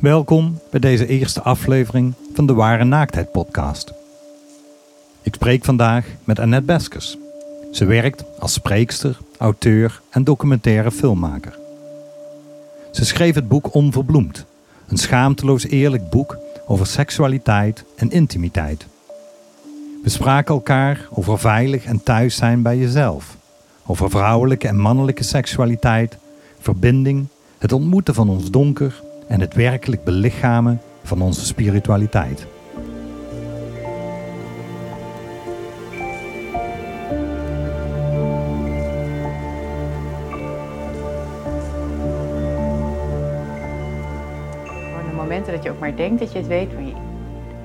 Welkom bij deze eerste aflevering van de Ware Naaktheid podcast. Ik spreek vandaag met Annette Beskes. Ze werkt als spreekster, auteur en documentaire filmmaker. Ze schreef het boek Onverbloemd, een schaamteloos eerlijk boek over seksualiteit en intimiteit. We spraken elkaar over veilig en thuis zijn bij jezelf, over vrouwelijke en mannelijke seksualiteit, verbinding, het ontmoeten van ons donker en het werkelijk belichamen van onze spiritualiteit. De momenten dat je ook maar denkt dat je het weet, maar je-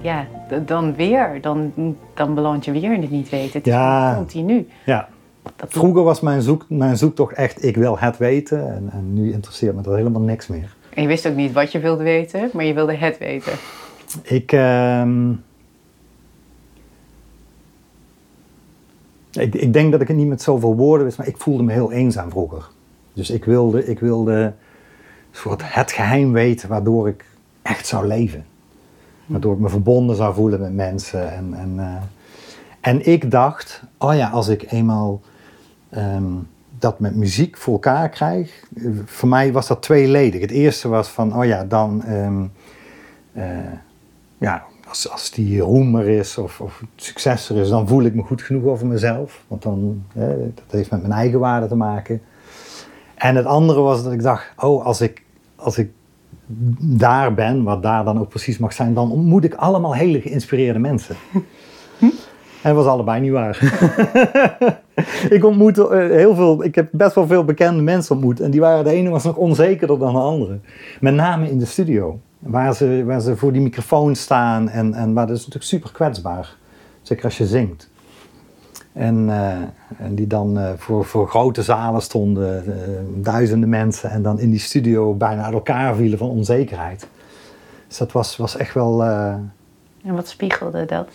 ja, dan weer, dan, dan beland je weer in het niet weten. Het is Ja. gewoon continu. Ja, Dat vroeger was mijn, zoek, mijn zoektocht echt ik wil het weten en, en nu interesseert me dat helemaal niks meer. En je wist ook niet wat je wilde weten, maar je wilde het weten. Ik, ehm, ik, ik denk dat ik het niet met zoveel woorden wist, maar ik voelde me heel eenzaam vroeger. Dus ik wilde, ik wilde soort het geheim weten waardoor ik echt zou leven. Waardoor ik me verbonden zou voelen met mensen. En, en, eh, en ik dacht, oh ja, als ik eenmaal ehm, dat met muziek voor elkaar krijg. Voor mij was dat tweeledig. Het eerste was van, oh ja, dan... ehm, eh, ja, als, als die roem er is of, of het succes er is, dan voel ik me goed genoeg over mezelf. Want dan, dat heeft met mijn eigen waarde te maken. En het andere was dat ik dacht, oh, als ik, als ik daar ben, wat daar dan ook precies mag zijn, dan ontmoet ik allemaal hele geïnspireerde mensen. En dat was allebei niet waar. ik ontmoette eh, heel veel, ik heb best wel veel bekende mensen ontmoet. En die waren, de ene was nog onzekerder dan de andere. Met name in de studio. Waar ze, waar ze voor die microfoon staan en, en waar dat is natuurlijk super kwetsbaar. Zeker als je zingt. En, eh, en die dan eh, voor, voor grote zalen stonden, duizenden mensen. En dan in die studio bijna uit elkaar vielen van onzekerheid. Dus dat was, was echt wel... En wat spiegelde dat?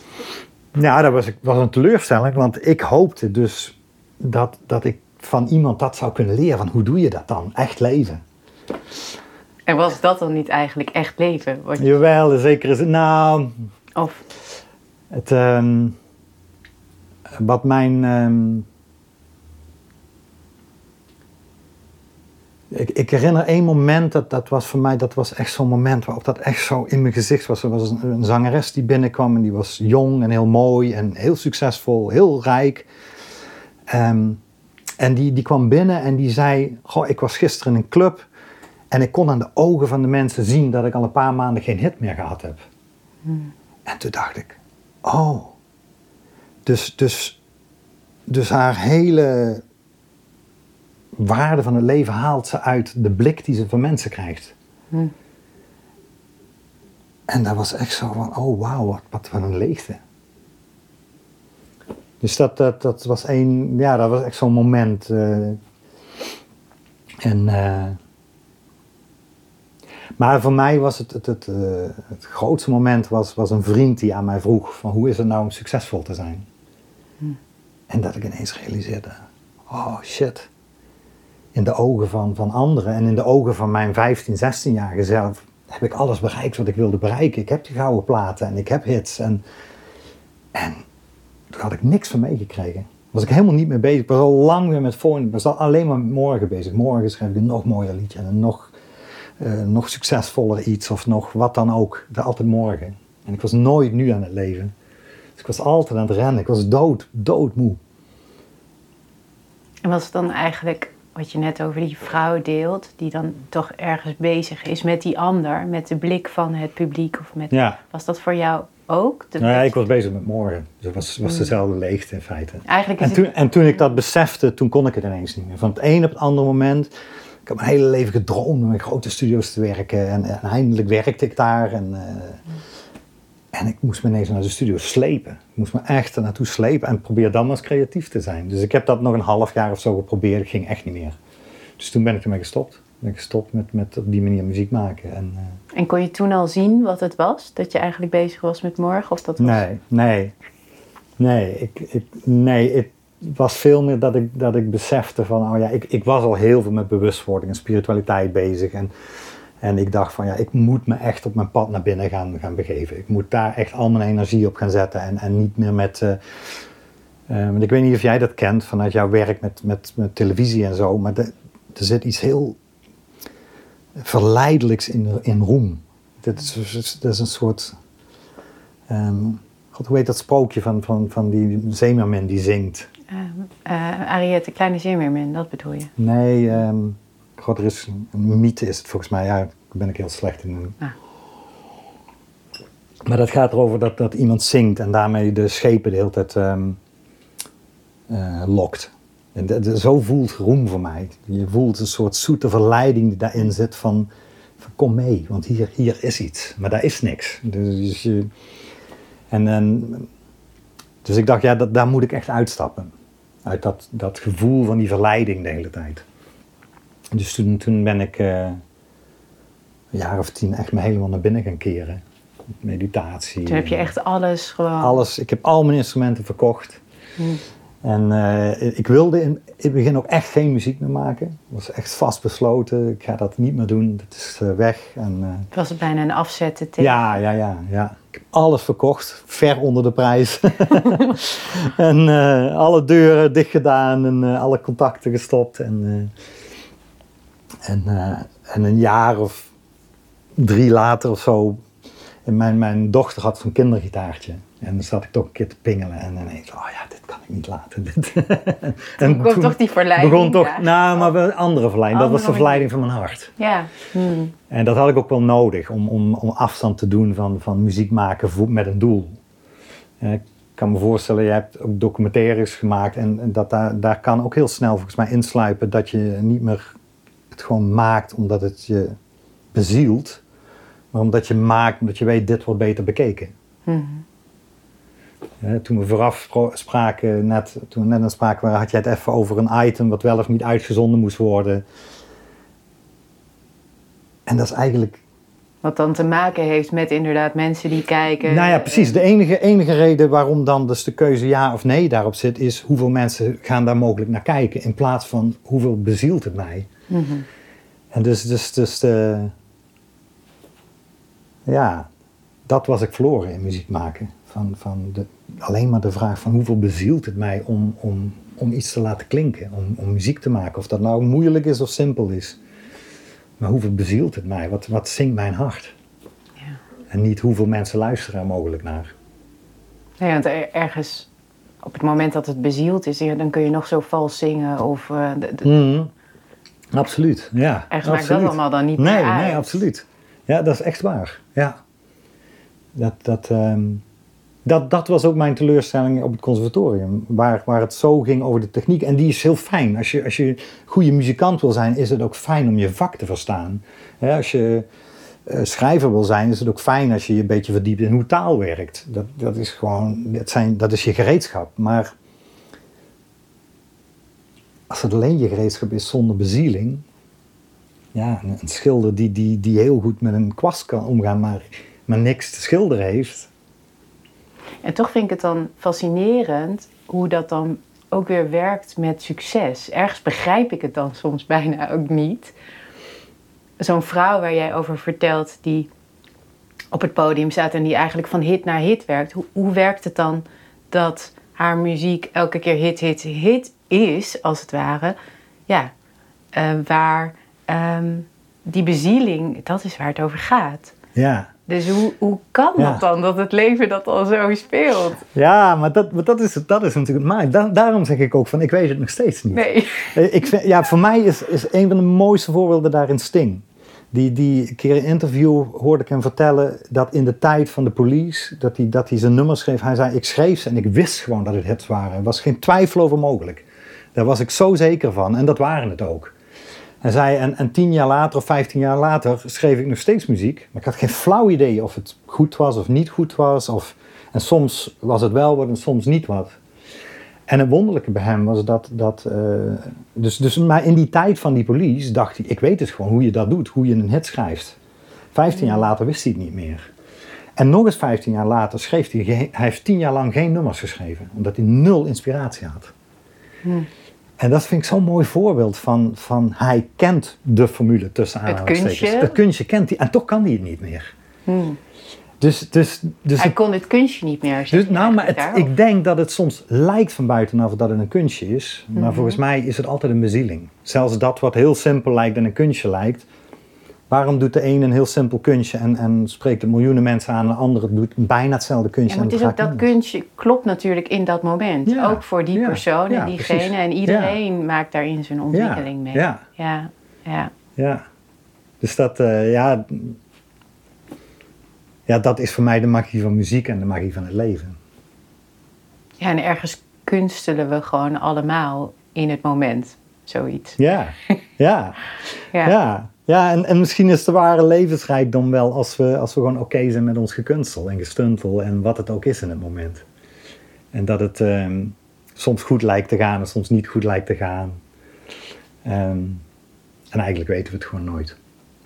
ja, dat was, was een teleurstelling, want ik hoopte dus dat, dat ik van iemand dat zou kunnen leren. Van hoe doe je dat dan? Echt leven. En was dat dan niet eigenlijk echt leven? Wat je- Jawel, zeker is het. Nou, Of, het, ehm, wat mijn. ehm, ik, ik herinner één moment, dat, dat was voor mij, dat was echt zo'n moment waarop dat echt zo in mijn gezicht was. Er was een, een zangeres die binnenkwam en die was jong en heel mooi en heel succesvol, heel rijk. Ehm, en die, die kwam binnen en die zei, goh, ik was gisteren in een club en ik kon aan de ogen van de mensen zien dat ik al een paar maanden geen hit meer gehad heb. En toen dacht ik, oh, dus, dus, dus haar hele waarde van het leven haalt ze uit de blik die ze van mensen krijgt. Hm. En dat was echt zo van, oh wauw, wat, wat een leegte. Dus dat, dat, dat was één, ja, dat was echt zo'n moment. eh. en, eh, maar voor mij was het, het, het, eh, het grootste moment was, was een vriend die aan mij vroeg van hoe is het nou om succesvol te zijn? En dat ik ineens realiseerde, oh shit. In de ogen van, van anderen en in de ogen van mijn 15, 16-jarige zelf heb ik alles bereikt wat ik wilde bereiken. Ik heb die gouden platen en ik heb hits. En, en daar had ik niks van meegekregen. Was ik helemaal niet mee bezig. Ik was al lang weer met voor. Ik was al alleen maar met morgen bezig. Morgen schrijf ik een nog mooier liedje en een nog, eh, nog succesvoller iets of nog wat dan ook. Dat altijd morgen. En ik was nooit nu aan het leven. Dus ik was altijd aan het rennen. Ik was dood, doodmoe. en was het dan eigenlijk wat je net over die vrouw deelt, die dan toch ergens bezig is met die ander, met de blik van het publiek? Of met, Ja. Was dat voor jou ook? Nou ja, ik was bezig met morgen. Dus het was, was dezelfde leegte in feite. Eigenlijk is En het toen, en toen ik dat besefte, toen kon ik het ineens niet meer. Van het een op het andere moment. Ik heb mijn hele leven gedroomd om in grote studio's te werken. En, en eindelijk werkte ik daar. En, eh, en ik moest me ineens naar de studio slepen. Ik moest me echt er naartoe slepen. En probeer dan maar eens creatief te zijn. Dus ik heb dat nog een half jaar of zo geprobeerd. Het ging echt niet meer. Dus toen ben ik ermee gestopt. Ben ik gestopt met, met op die manier muziek maken. En, eh, En kon je toen al zien wat het was? Dat je eigenlijk bezig was met morgen? Of dat was... Nee, nee. Nee, ik, ik, nee, het was veel meer dat ik, dat ik besefte van, oh ja, ik, ik was al heel veel met bewustwording en spiritualiteit bezig. En, En ik dacht van ja, ik moet me echt op mijn pad naar binnen gaan, gaan begeven. Ik moet daar echt al mijn energie op gaan zetten en, en niet meer met... want ik weet niet of jij dat kent vanuit jouw werk met, met, met televisie en zo, maar de- er zit iets heel verleidelijks in, in roem. Dit is, dat is een soort. ehm, God, hoe heet dat sprookje van, van, van die zeemermin die zingt? Ehm, eh, Ariette, Kleine Zeemeermin, dat bedoel je? Nee, ehm, God, er is een mythe, is het volgens mij. Ja, daar ben ik heel slecht in. Ah. Maar dat gaat erover dat, dat iemand zingt en daarmee de schepen de hele tijd ehm, eh, lokt. En zo voelt roem voor mij. Je voelt een soort zoete verleiding die daarin zit van, van kom mee, want hier, hier is iets. Maar daar is niks. Dus, je, en, en, dus ik dacht, ja, dat, daar moet ik echt uitstappen. Uit dat, dat gevoel van die verleiding de hele tijd. Dus toen, toen ben ik eh, een jaar of tien echt me helemaal naar binnen gaan keren. Meditatie. Toen heb je echt alles gewoon... Alles. Ik heb al mijn instrumenten verkocht. Hmm. En eh, ik wilde in, het begin ook echt geen muziek meer maken. Ik was echt vastbesloten. Ik ga dat niet meer doen. Dat is eh, weg. En, eh, Was het bijna een afzetten tegen? ja, ja, ja, ja. Ik heb alles verkocht, ver onder de prijs. en alle deuren dicht gedaan en alle contacten gestopt. En, en, en een jaar of drie later of zo, en mijn, mijn dochter had zo'n kindergitaartje. En dan zat ik toch een keer te pingelen en ineens, oh ja, dit kan ik niet laten. Dit. en kwam toch die verleiding begon toch, daar. nou, maar wel een andere verleiding. Dat was de verleiding van mijn hart. Ja. Hmm. En dat had ik ook wel nodig om, om, om afstand te doen van, van muziek maken met een doel. Ik kan me voorstellen, je hebt ook documentaires gemaakt en, en dat daar, daar kan ook heel snel volgens mij insluipen dat je niet meer het gewoon maakt omdat het je bezielt, maar omdat je maakt omdat je weet dit wordt beter bekeken. Mhm. Toen we vooraf spraken, net, toen we net aan spraken waren, had jij het even over een item wat wel of niet uitgezonden moest worden. En dat is eigenlijk Wat dan te maken heeft met inderdaad mensen die kijken. Nou ja, precies. De enige, enige reden waarom dan dus de keuze ja of nee daarop zit, is hoeveel mensen gaan daar mogelijk naar kijken. In plaats van hoeveel bezielt het mij. Mhm. En dus, dus, dus de, ja, dat was ik verloren in muziek maken. Van, van de, alleen maar de vraag van hoeveel bezielt het mij om, om, om iets te laten klinken, om, om muziek te maken. Of dat nou moeilijk is of simpel is. Maar hoeveel bezielt het mij? Wat, wat zingt mijn hart? Ja. En niet hoeveel mensen luisteren er mogelijk naar. Nee, want er- ergens op het moment dat het bezield is, dan kun je nog zo vals zingen. Of, Mhm. Absoluut, ja. Ergens maakt dat allemaal dan niet nee, meer uit. Nee, absoluut. Ja, dat is echt waar. Ja. Dat, dat, ehm, dat, dat was ook mijn teleurstelling op het conservatorium. Waar, waar het zo ging over de techniek. En die is heel fijn. Als je, als je goede muzikant wil zijn, is het ook fijn om je vak te verstaan. Als je eh, schrijver wil zijn, is het ook fijn als je je een beetje verdiept in hoe taal werkt. Dat, dat is gewoon, dat, zijn, dat is je gereedschap. Maar als het alleen je gereedschap is zonder bezieling. Ja, een, een schilder die, die, die heel goed met een kwast kan omgaan, maar, maar niks te schilderen heeft. En toch vind ik het dan fascinerend hoe dat dan ook weer werkt met succes. Ergens begrijp ik het dan soms bijna ook niet. Zo'n vrouw waar jij over vertelt, die op het podium staat en die eigenlijk van hit naar hit werkt. Hoe, hoe werkt het dan dat haar muziek elke keer hit, hit, hit is, als het ware? Ja, eh, waar ehm, die bezieling, dat is waar het over gaat. Ja, Dus hoe, hoe kan Ja. dat dan, dat het leven dat al zo speelt? ja maar, dat, maar dat, is, dat is natuurlijk het maar. Da- daarom zeg ik ook van, ik weet het nog steeds niet. Nee. Eh, Ik vind, ja, voor mij is, is een van de mooiste voorbeelden daarin Sting. Die, die keer in een interview hoorde ik hem vertellen dat in de tijd van de police, dat hij, dat hij zijn nummers schreef. Hij zei, ik schreef ze en ik wist gewoon dat het hits waren. Er was geen twijfel over mogelijk. Daar was ik zo zeker van en dat waren het ook. Hij zei, en, en tien jaar later of vijftien jaar later schreef ik nog steeds muziek. Maar ik had geen flauw idee of het goed was of niet goed was. Of, en soms was het wel wat en soms niet wat. En het wonderlijke bij hem was dat, dat eh, dus, dus, maar in die tijd van die police dacht hij, ik weet het gewoon hoe je dat doet, hoe je een hit schrijft. Vijftien jaar later wist hij het niet meer. En nog eens vijftien jaar later schreef hij, hij heeft tien jaar lang geen nummers geschreven, omdat hij nul inspiratie had. Hmm. En dat vind ik zo'n mooi voorbeeld van, van hij kent de formule tussen Het aanhalingstekens. kunstje. Het kunstje kent hij en toch kan hij het niet meer. Hmm. Dus, dus, dus, Hij kon het kunstje niet meer. dus nou, maar het, ik denk dat het soms lijkt van buitenaf dat het een kunstje is. Maar Mhm. volgens mij is het altijd een bezieling. Zelfs dat wat heel simpel lijkt en een kunstje lijkt. Waarom doet de een een heel simpel kunstje en, en spreekt het miljoenen mensen aan en de andere doet bijna hetzelfde kunstje? Ja, maar het en is ook dat kunstje klopt natuurlijk in dat moment. Ja, Ook voor die ja, persoon en diegene. precies. En iedereen maakt daarin zijn ontwikkeling mee. Ja, ja. ja. ja. Dus dat, eh, ja, ja, dat is voor mij de magie van muziek en de magie van het leven. Ja, en ergens kunstelen we gewoon allemaal in het moment. Zoiets. Ja, ja. Ja. Ja, ja en, en misschien is de ware levensrijkdom wel als we, als we gewoon oké zijn met ons gekunstel en gestuntel en wat het ook is in het moment. En dat het ehm, soms goed lijkt te gaan en soms niet goed lijkt te gaan. Ehm, en eigenlijk weten we het gewoon nooit.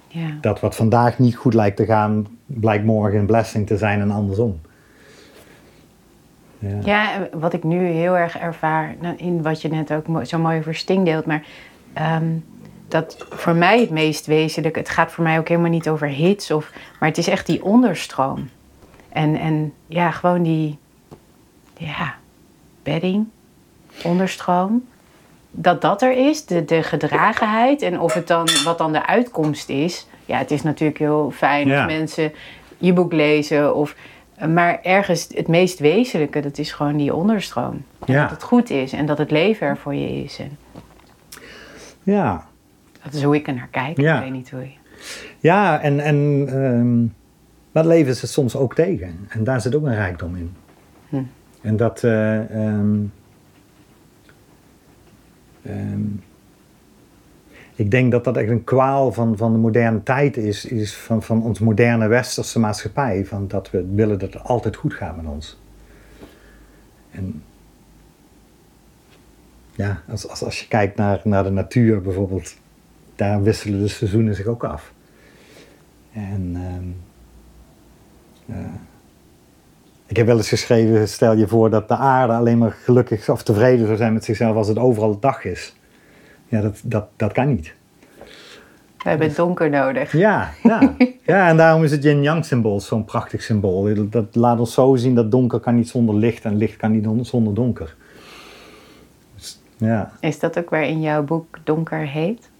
Ja. Dat wat vandaag niet goed lijkt te gaan, blijkt morgen een blessing te zijn en andersom. Ja. Ja, wat ik nu heel erg ervaar, nou, in wat je net ook zo mooi over Sting deelt, maar ehm, dat voor mij het meest wezenlijk, het gaat voor mij ook helemaal niet over hits, of, maar het is echt die onderstroom. En, en ja, gewoon die, ja, bedding, onderstroom. Dat dat er is, de, de gedragenheid en of het dan, wat dan de uitkomst is. Ja, het is natuurlijk heel fijn Ja. als mensen je boek lezen of maar ergens het meest wezenlijke, dat is gewoon die onderstroom. Ja. Dat het goed is en dat het leven er voor je is. En ja. Dat is hoe ik er naar kijk. Ja. Ik weet niet hoe je... Ja, en, en ehm, maar het leven het soms ook tegen. En daar zit ook een rijkdom in. Hm. En dat. eh, ehm, ehm, ik denk dat dat echt een kwaal van, van de moderne tijd is, is van, van onze moderne westerse maatschappij. Van dat we willen dat het altijd goed gaat met ons. En ja, als, als, als je kijkt naar, naar de natuur bijvoorbeeld, daar wisselen de seizoenen zich ook af. En ehm, eh, ik heb wel eens geschreven, stel je voor dat de aarde alleen maar gelukkig of tevreden zou zijn met zichzelf als het overal dag is. Ja, dat, dat, dat kan niet. We hebben het donker nodig. Ja, ja. ja en daarom is het yin-yang symbool zo'n prachtig symbool. Dat- laat ons zo zien dat donker kan niet zonder licht en licht kan niet on- zonder donker. Dus, ja. Is dat ook waar in jouw boek donker heet?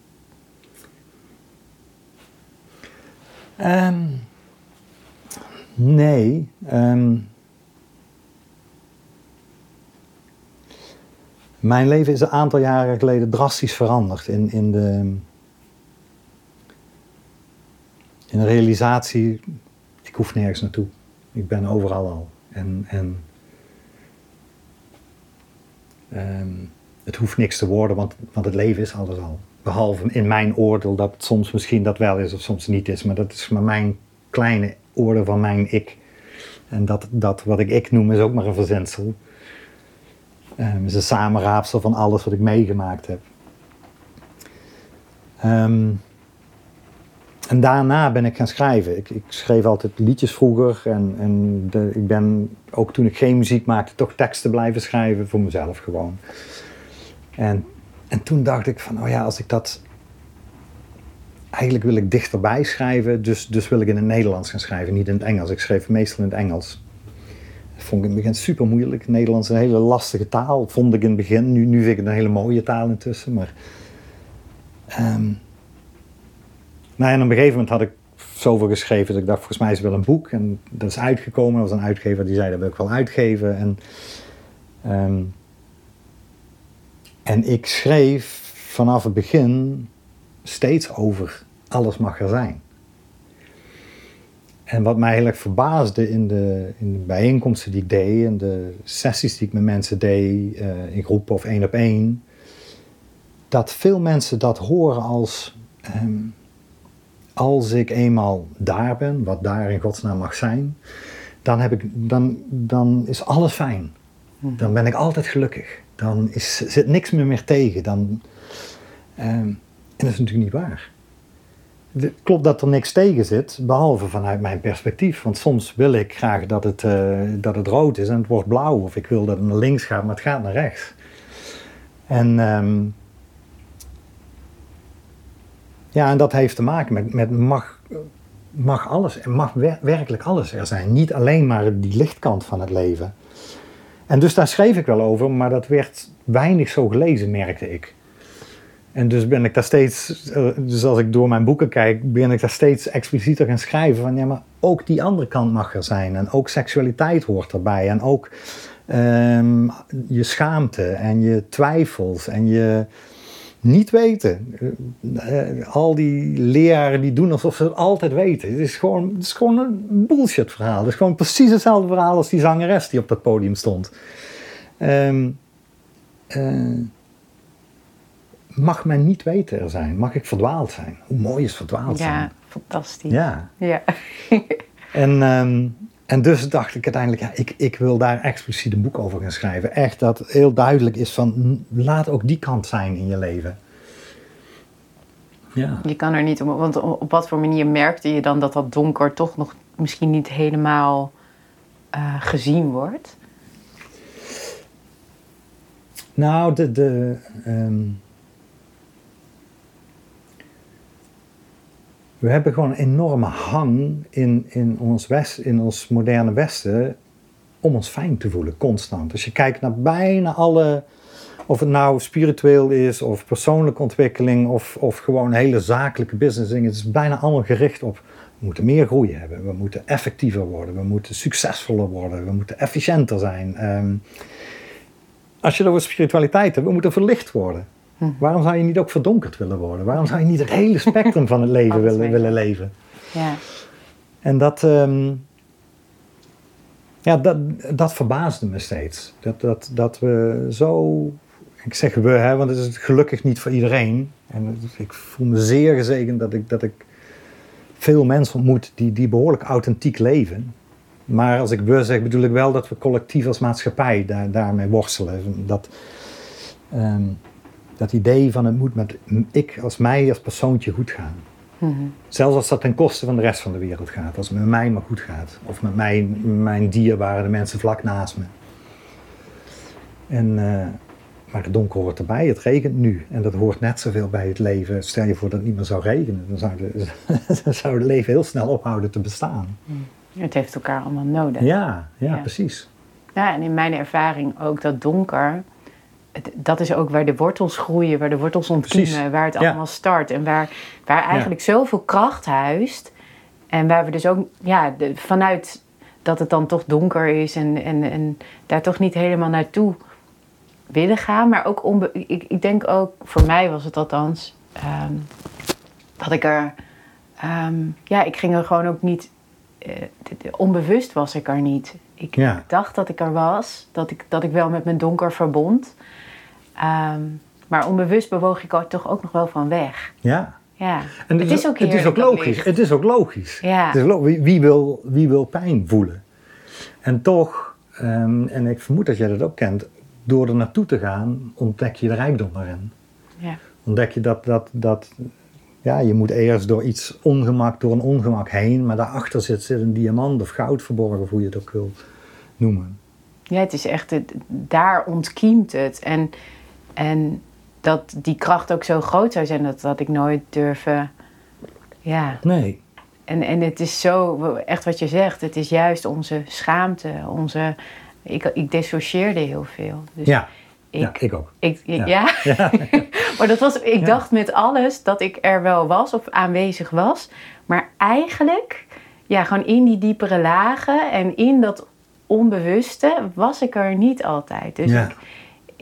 Ehm, nee. ehm, mijn leven is een aantal jaren geleden drastisch veranderd in, in de. In realisatie, ik hoef nergens naartoe. Ik ben overal al. En, en ehm, het hoeft niks te worden, want, want het leven is alles al. Behalve in mijn oordeel dat het soms misschien dat wel is of soms niet is. Maar dat is maar mijn kleine oordeel van mijn ik. En dat, dat wat ik ik noem is ook maar een verzinsel. Ehm, is een samenraapsel van alles wat ik meegemaakt heb. Ehm, en daarna ben ik gaan schrijven. Ik, ik schreef altijd liedjes vroeger. En, en de, ik ben ook toen ik geen muziek maakte, toch teksten blijven schrijven voor mezelf gewoon. En, en toen dacht ik van, oh ja, als ik dat... Eigenlijk wil ik dichterbij schrijven, dus, dus wil ik in het Nederlands gaan schrijven, niet in het Engels. Ik schreef meestal in het Engels. Dat vond ik in het begin super moeilijk. Nederlands is een hele lastige taal, vond ik in het begin. Nu, nu vind ik het een hele mooie taal intussen, maar... ehm, nou, en op een gegeven moment had ik zoveel geschreven dat ik dacht, volgens mij is het wel een boek. En dat is uitgekomen. Er was een uitgever die zei, dat wil ik wel uitgeven. En, ehm, en ik schreef vanaf het begin steeds over alles mag er zijn. En wat mij heel erg verbaasde in de, in de bijeenkomsten die ik deed... en de sessies die ik met mensen deed, eh, in groepen of één op één... dat veel mensen dat horen als... ehm, als ik eenmaal daar ben, wat daar in godsnaam mag zijn, dan, heb ik, dan, dan is alles fijn. Dan ben ik altijd gelukkig. Dan is, zit niks meer meer tegen. Dan, ehm, en dat is natuurlijk niet waar. Het klopt dat er niks tegen zit, behalve vanuit mijn perspectief. Want soms wil ik graag dat het, eh, dat het rood is en het wordt blauw. Of ik wil dat het naar links gaat, maar het gaat naar rechts. En ehm, ja, en dat heeft te maken met, met mag, mag alles, mag wer- werkelijk alles er zijn. Niet alleen maar die lichtkant van het leven. En dus daar schreef ik wel over, maar dat werd weinig zo gelezen, merkte ik. En dus ben ik daar steeds, eh, dus als ik door mijn boeken kijk, ben ik daar steeds explicieter gaan schrijven van ja, maar ook die andere kant mag er zijn. En ook seksualiteit hoort erbij. En ook ehm, je schaamte en je twijfels en je niet weten. Eh, al die leraren die doen alsof ze het altijd weten. Het is gewoon, het is gewoon een bullshit verhaal. Het is gewoon precies hetzelfde verhaal als die zangeres die op dat podium stond. Ehm, eh, mag men niet weten er zijn? Mag ik verdwaald zijn? Hoe mooi is verdwaald Ja, zijn? fantastisch. Ja. Ja. En, ehm, en dus dacht ik uiteindelijk, ja, ik, ik wil daar expliciet een boek over gaan schrijven. Echt dat heel duidelijk is van, laat ook die kant zijn in je leven. Ja. Je kan er niet om, want op op wat voor manier merkte je dan dat dat donker toch nog misschien niet helemaal eh, gezien wordt? Nou, de, de, ehm, we hebben gewoon een enorme hang in, in, ons west, in ons moderne Westen om ons fijn te voelen, constant. Als je kijkt naar bijna alle, of het nou spiritueel is, of persoonlijke ontwikkeling, of, of gewoon hele zakelijke business dingen, het is bijna allemaal gericht op, we moeten meer groei hebben, we moeten effectiever worden, we moeten succesvoller worden, we moeten efficiënter zijn. Ehm, als je het over spiritualiteit hebt, we moeten verlicht worden. Hm. Waarom zou je niet ook verdonkerd willen worden? Waarom zou je niet het hele spectrum van het leven willen, willen leven? Ja. En dat, ehm, ja, dat, dat verbaasde me steeds. Dat, dat, dat we zo, ik zeg we, hè, want het is gelukkig niet voor iedereen. En ik voel me zeer gezegend dat ik, dat ik veel mensen ontmoet die, die behoorlijk authentiek leven. Maar als ik we zeg, bedoel ik wel dat we collectief als maatschappij daar, daarmee worstelen. Dat, ehm, dat idee van het moet met ik als mij als persoontje goed gaan. Mhm. Zelfs als dat ten koste van de rest van de wereld gaat. Als het met mij maar goed gaat. Of met mijn, mijn dierbare, de mensen vlak naast me. En, eh, maar het donker hoort erbij. Het regent nu. En dat hoort net zoveel bij het leven. Stel je voor dat het niet meer zou regenen. Dan zou, de, dan zou het leven heel snel ophouden te bestaan. Het heeft elkaar allemaal nodig. Ja, ja, Ja. precies. Ja, en in mijn ervaring ook dat donker, dat is ook waar de wortels groeien, waar de wortels ontkiemen, Precies. waar het Ja. allemaal start. En waar, waar eigenlijk zoveel kracht huist. En waar we dus ook, ja, de- vanuit dat het dan toch donker is en, en, en daar toch niet helemaal naartoe willen gaan. Maar ook, onbe- ik, ik denk ook, voor mij was het althans, ehm, dat ik er, ehm, ja, ik ging er gewoon ook niet, eh, onbewust was ik er niet. Ik, Ja. ik dacht dat ik er was, dat ik, dat ik wel met mijn donker verbond. Ehm, maar onbewust bewoog ik er toch ook nog wel van weg. Ja. Ja, En het is ook het is ook logisch. Het is ook logisch. Ja. Het is lo- wie, wie wil, wie wil pijn voelen? En toch, ehm, en ik vermoed dat jij dat ook kent, door er naartoe te gaan, ontdek je de rijkdom erin. Ja. Ontdek je dat, dat, dat ja, je moet eerst door iets ongemak, door een ongemak heen, maar daarachter zit, zit een diamant of goud verborgen, of hoe je het ook wil noemen. Ja, het is echt, het, daar ontkiemt het. En, en dat die kracht ook zo groot zou zijn, dat had ik nooit durven. Ja, Nee. en, en het is zo, echt wat je zegt, het is juist onze schaamte, onze. Ik, ik dissocieerde heel veel. Dus Ja. ik, ja, ik ook. ik, ja. Ja. Ja. maar dat was, ik dacht met alles dat ik er wel was of aanwezig was. Maar eigenlijk, ja, gewoon in die diepere lagen en in dat onbewuste was ik er niet altijd. Dus ik,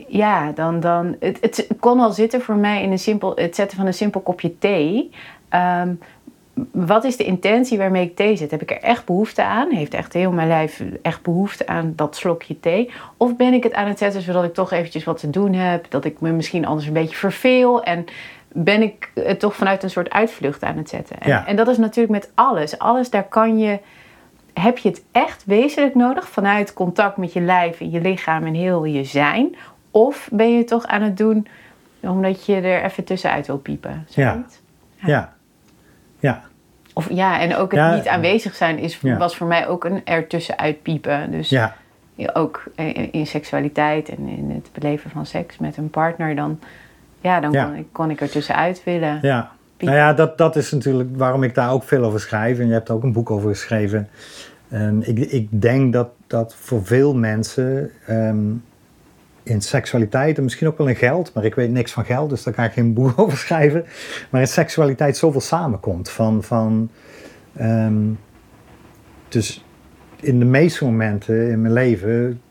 ja, dan, dan het, het kon al zitten voor mij in een simpel, het zetten van een simpel kopje thee. Ehm, wat is de intentie waarmee ik thee zet? Heb ik er echt behoefte aan? Heeft echt heel mijn lijf echt behoefte aan dat slokje thee? Of ben ik het aan het zetten zodat ik toch eventjes wat te doen heb? Dat ik me misschien anders een beetje verveel? En ben ik het toch vanuit een soort uitvlucht aan het zetten? En, Ja. en dat is natuurlijk met alles. Alles, daar kan je... Heb je het echt wezenlijk nodig vanuit contact met je lijf en je lichaam en heel je zijn? Of ben je het toch aan het doen omdat je er even tussenuit wil piepen? Ja. Zoiets? Ja. Ja. Of ja, en ook het Ja. niet aanwezig zijn is, Ja. was voor mij ook een ertussenuit piepen. Dus Ja. ook in, in seksualiteit en in het beleven van seks met een partner, dan, ja, dan Ja. Kon, ik, kon ik er tussenuit willen. Ja. Nou ja, dat, dat is natuurlijk waarom ik daar ook veel over schrijf. En je hebt er ook een boek over geschreven. En ik, ik denk dat, dat voor veel mensen ehm, in seksualiteit, en misschien ook wel in geld, maar ik weet niks van geld, dus daar kan ik geen boek over schrijven. Maar in seksualiteit zoveel samenkomt. Van, van, ehm, dus in de meeste momenten in mijn leven,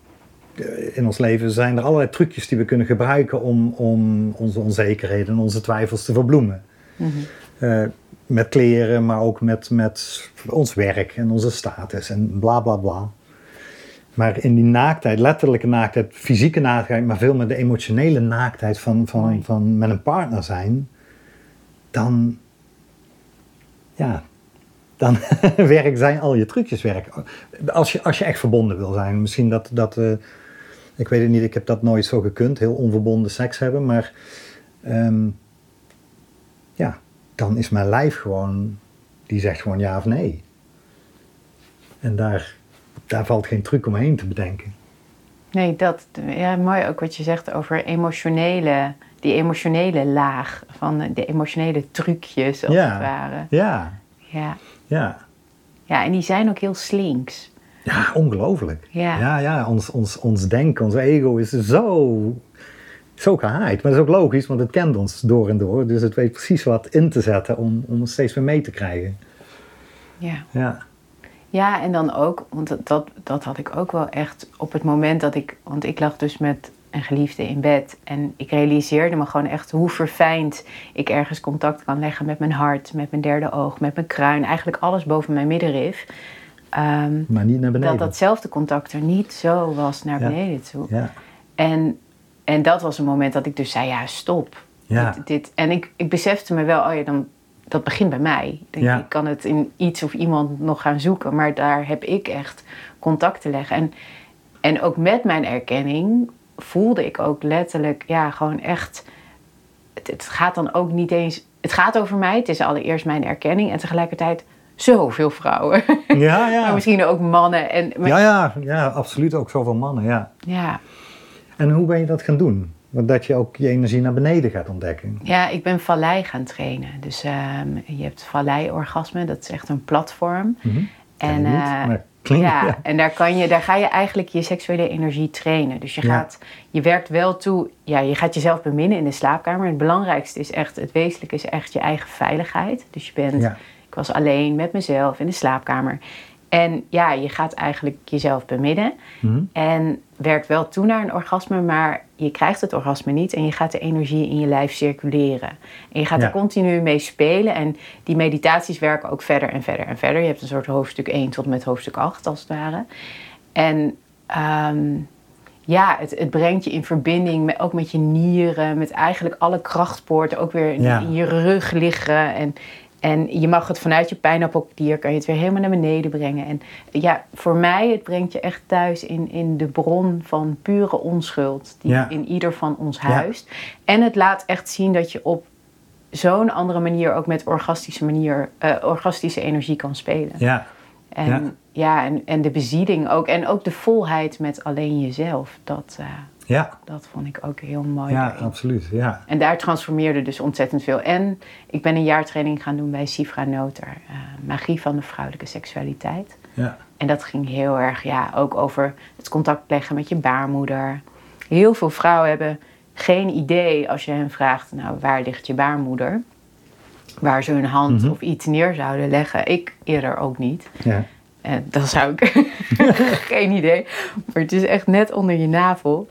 eh, in ons leven, zijn er allerlei trucjes die we kunnen gebruiken om, om onze onzekerheden en onze twijfels te verbloemen. Mhm. Eh, met kleren, maar ook met, met ons werk en onze status en bla bla bla. Maar in die naaktheid, letterlijke naaktheid, fysieke naaktheid, maar veel met de emotionele naaktheid van, van, van met een partner zijn, dan, ja, dan werk zijn al je trucjes werk. Als je, als je echt verbonden wil zijn. Misschien dat, dat ik weet het niet, ik heb dat nooit zo gekund, heel onverbonden seks hebben, maar ehm, ja, dan is mijn lijf gewoon, die zegt gewoon ja of nee. En daar, daar valt geen truc omheen te bedenken. Nee, dat, ja, mooi ook wat je zegt over emotionele, die emotionele laag van de emotionele trucjes als Ja. het ware. Ja, Ja. ja. ja, en die zijn ook heel slinks. Ja, ongelooflijk. Ja. ja, ja, ons, ons, ons denken, ons ego is zo, zo gehaaid. Maar dat is ook logisch, want het kent ons door en door. Dus het weet precies wat in te zetten om, om ons steeds weer mee te krijgen. Ja. Ja, Ja, en dan ook, want dat- dat, had ik ook wel echt op het moment dat ik, want ik lag dus met een geliefde in bed en ik realiseerde me gewoon echt hoe verfijnd ik ergens contact kan leggen met mijn hart, met mijn derde oog, met mijn kruin, eigenlijk alles boven mijn middenrif. Ehm, maar niet naar beneden. dat datzelfde contact er niet zo was naar Ja. beneden toe. Ja, En, en dat was een moment dat ik dus zei, ja, stop. Ja. Dit, dit. En ik, ik besefte me wel, oh ja, dan, dat begint bij mij. Ik denk, Ja. Ik kan het in iets of iemand nog gaan zoeken, maar daar heb ik echt contact te leggen. En, en ook met mijn erkenning voelde ik ook letterlijk, ja, gewoon echt... Het, het gaat dan ook niet eens... Het gaat over mij, het is allereerst mijn erkenning en tegelijkertijd zoveel vrouwen. ja, ja. maar misschien ook mannen. En, maar- Ja, ja, ja, absoluut. Ook zoveel mannen, ja. ja. En hoe ben je dat gaan doen? Want Dat je ook je energie naar beneden gaat ontdekken. Ja, ik ben Vallei gaan trainen. Dus ehm, je hebt Vallei-orgasme, dat is echt een platform. Ken En, niet, eh, klinkt, ja, ja. en daar, kan je, daar ga je eigenlijk je seksuele energie trainen. Dus je, Ja. gaat, je werkt wel toe, ja, je gaat jezelf beminnen in de slaapkamer. Het belangrijkste is echt, het wezenlijke is echt je eigen veiligheid. Dus je bent, Ja. ik was alleen met mezelf in de slaapkamer. En ja, je gaat eigenlijk jezelf beminnen. Mhm. En werkt wel toe naar een orgasme, maar je krijgt het orgasme niet en je gaat de energie in je lijf circuleren. En je gaat Ja. er continu mee spelen en die meditaties werken ook verder en verder en verder. Je hebt een soort hoofdstuk 1 tot met hoofdstuk 8 als het ware. En ehm, ja, het, het brengt je in verbinding met, ook met je nieren, met eigenlijk alle krachtpoorten, ook weer in, Ja. in je rug liggen. En, en je mag het vanuit je pijnappelklier, kan je het weer helemaal naar beneden brengen. En ja, voor mij, het brengt je echt thuis in, in de bron van pure onschuld die Ja. in ieder van ons Ja. huist. En het laat echt zien dat je op zo'n andere manier ook met orgastische, manier, eh, orgastische energie kan spelen. Ja, En, Ja. ja. en, en de bezieding ook. En ook de volheid met alleen jezelf. Dat, eh, ja, dat vond ik ook heel mooi. ja, daarin. absoluut. Ja, En daar transformeerde dus ontzettend veel. En ik ben een jaartraining gaan doen bij Sifra Noter. eh, magie van de vrouwelijke seksualiteit. ja, En dat ging heel erg ja, ook over het contact leggen met je baarmoeder. Heel veel vrouwen hebben geen idee als je hen vraagt, nou waar ligt je baarmoeder? Waar ze hun hand Mhm. of iets neer zouden leggen. Ik eerder ook niet. ja. Eh, dan zou ik geen idee. Maar het is echt net onder je navel.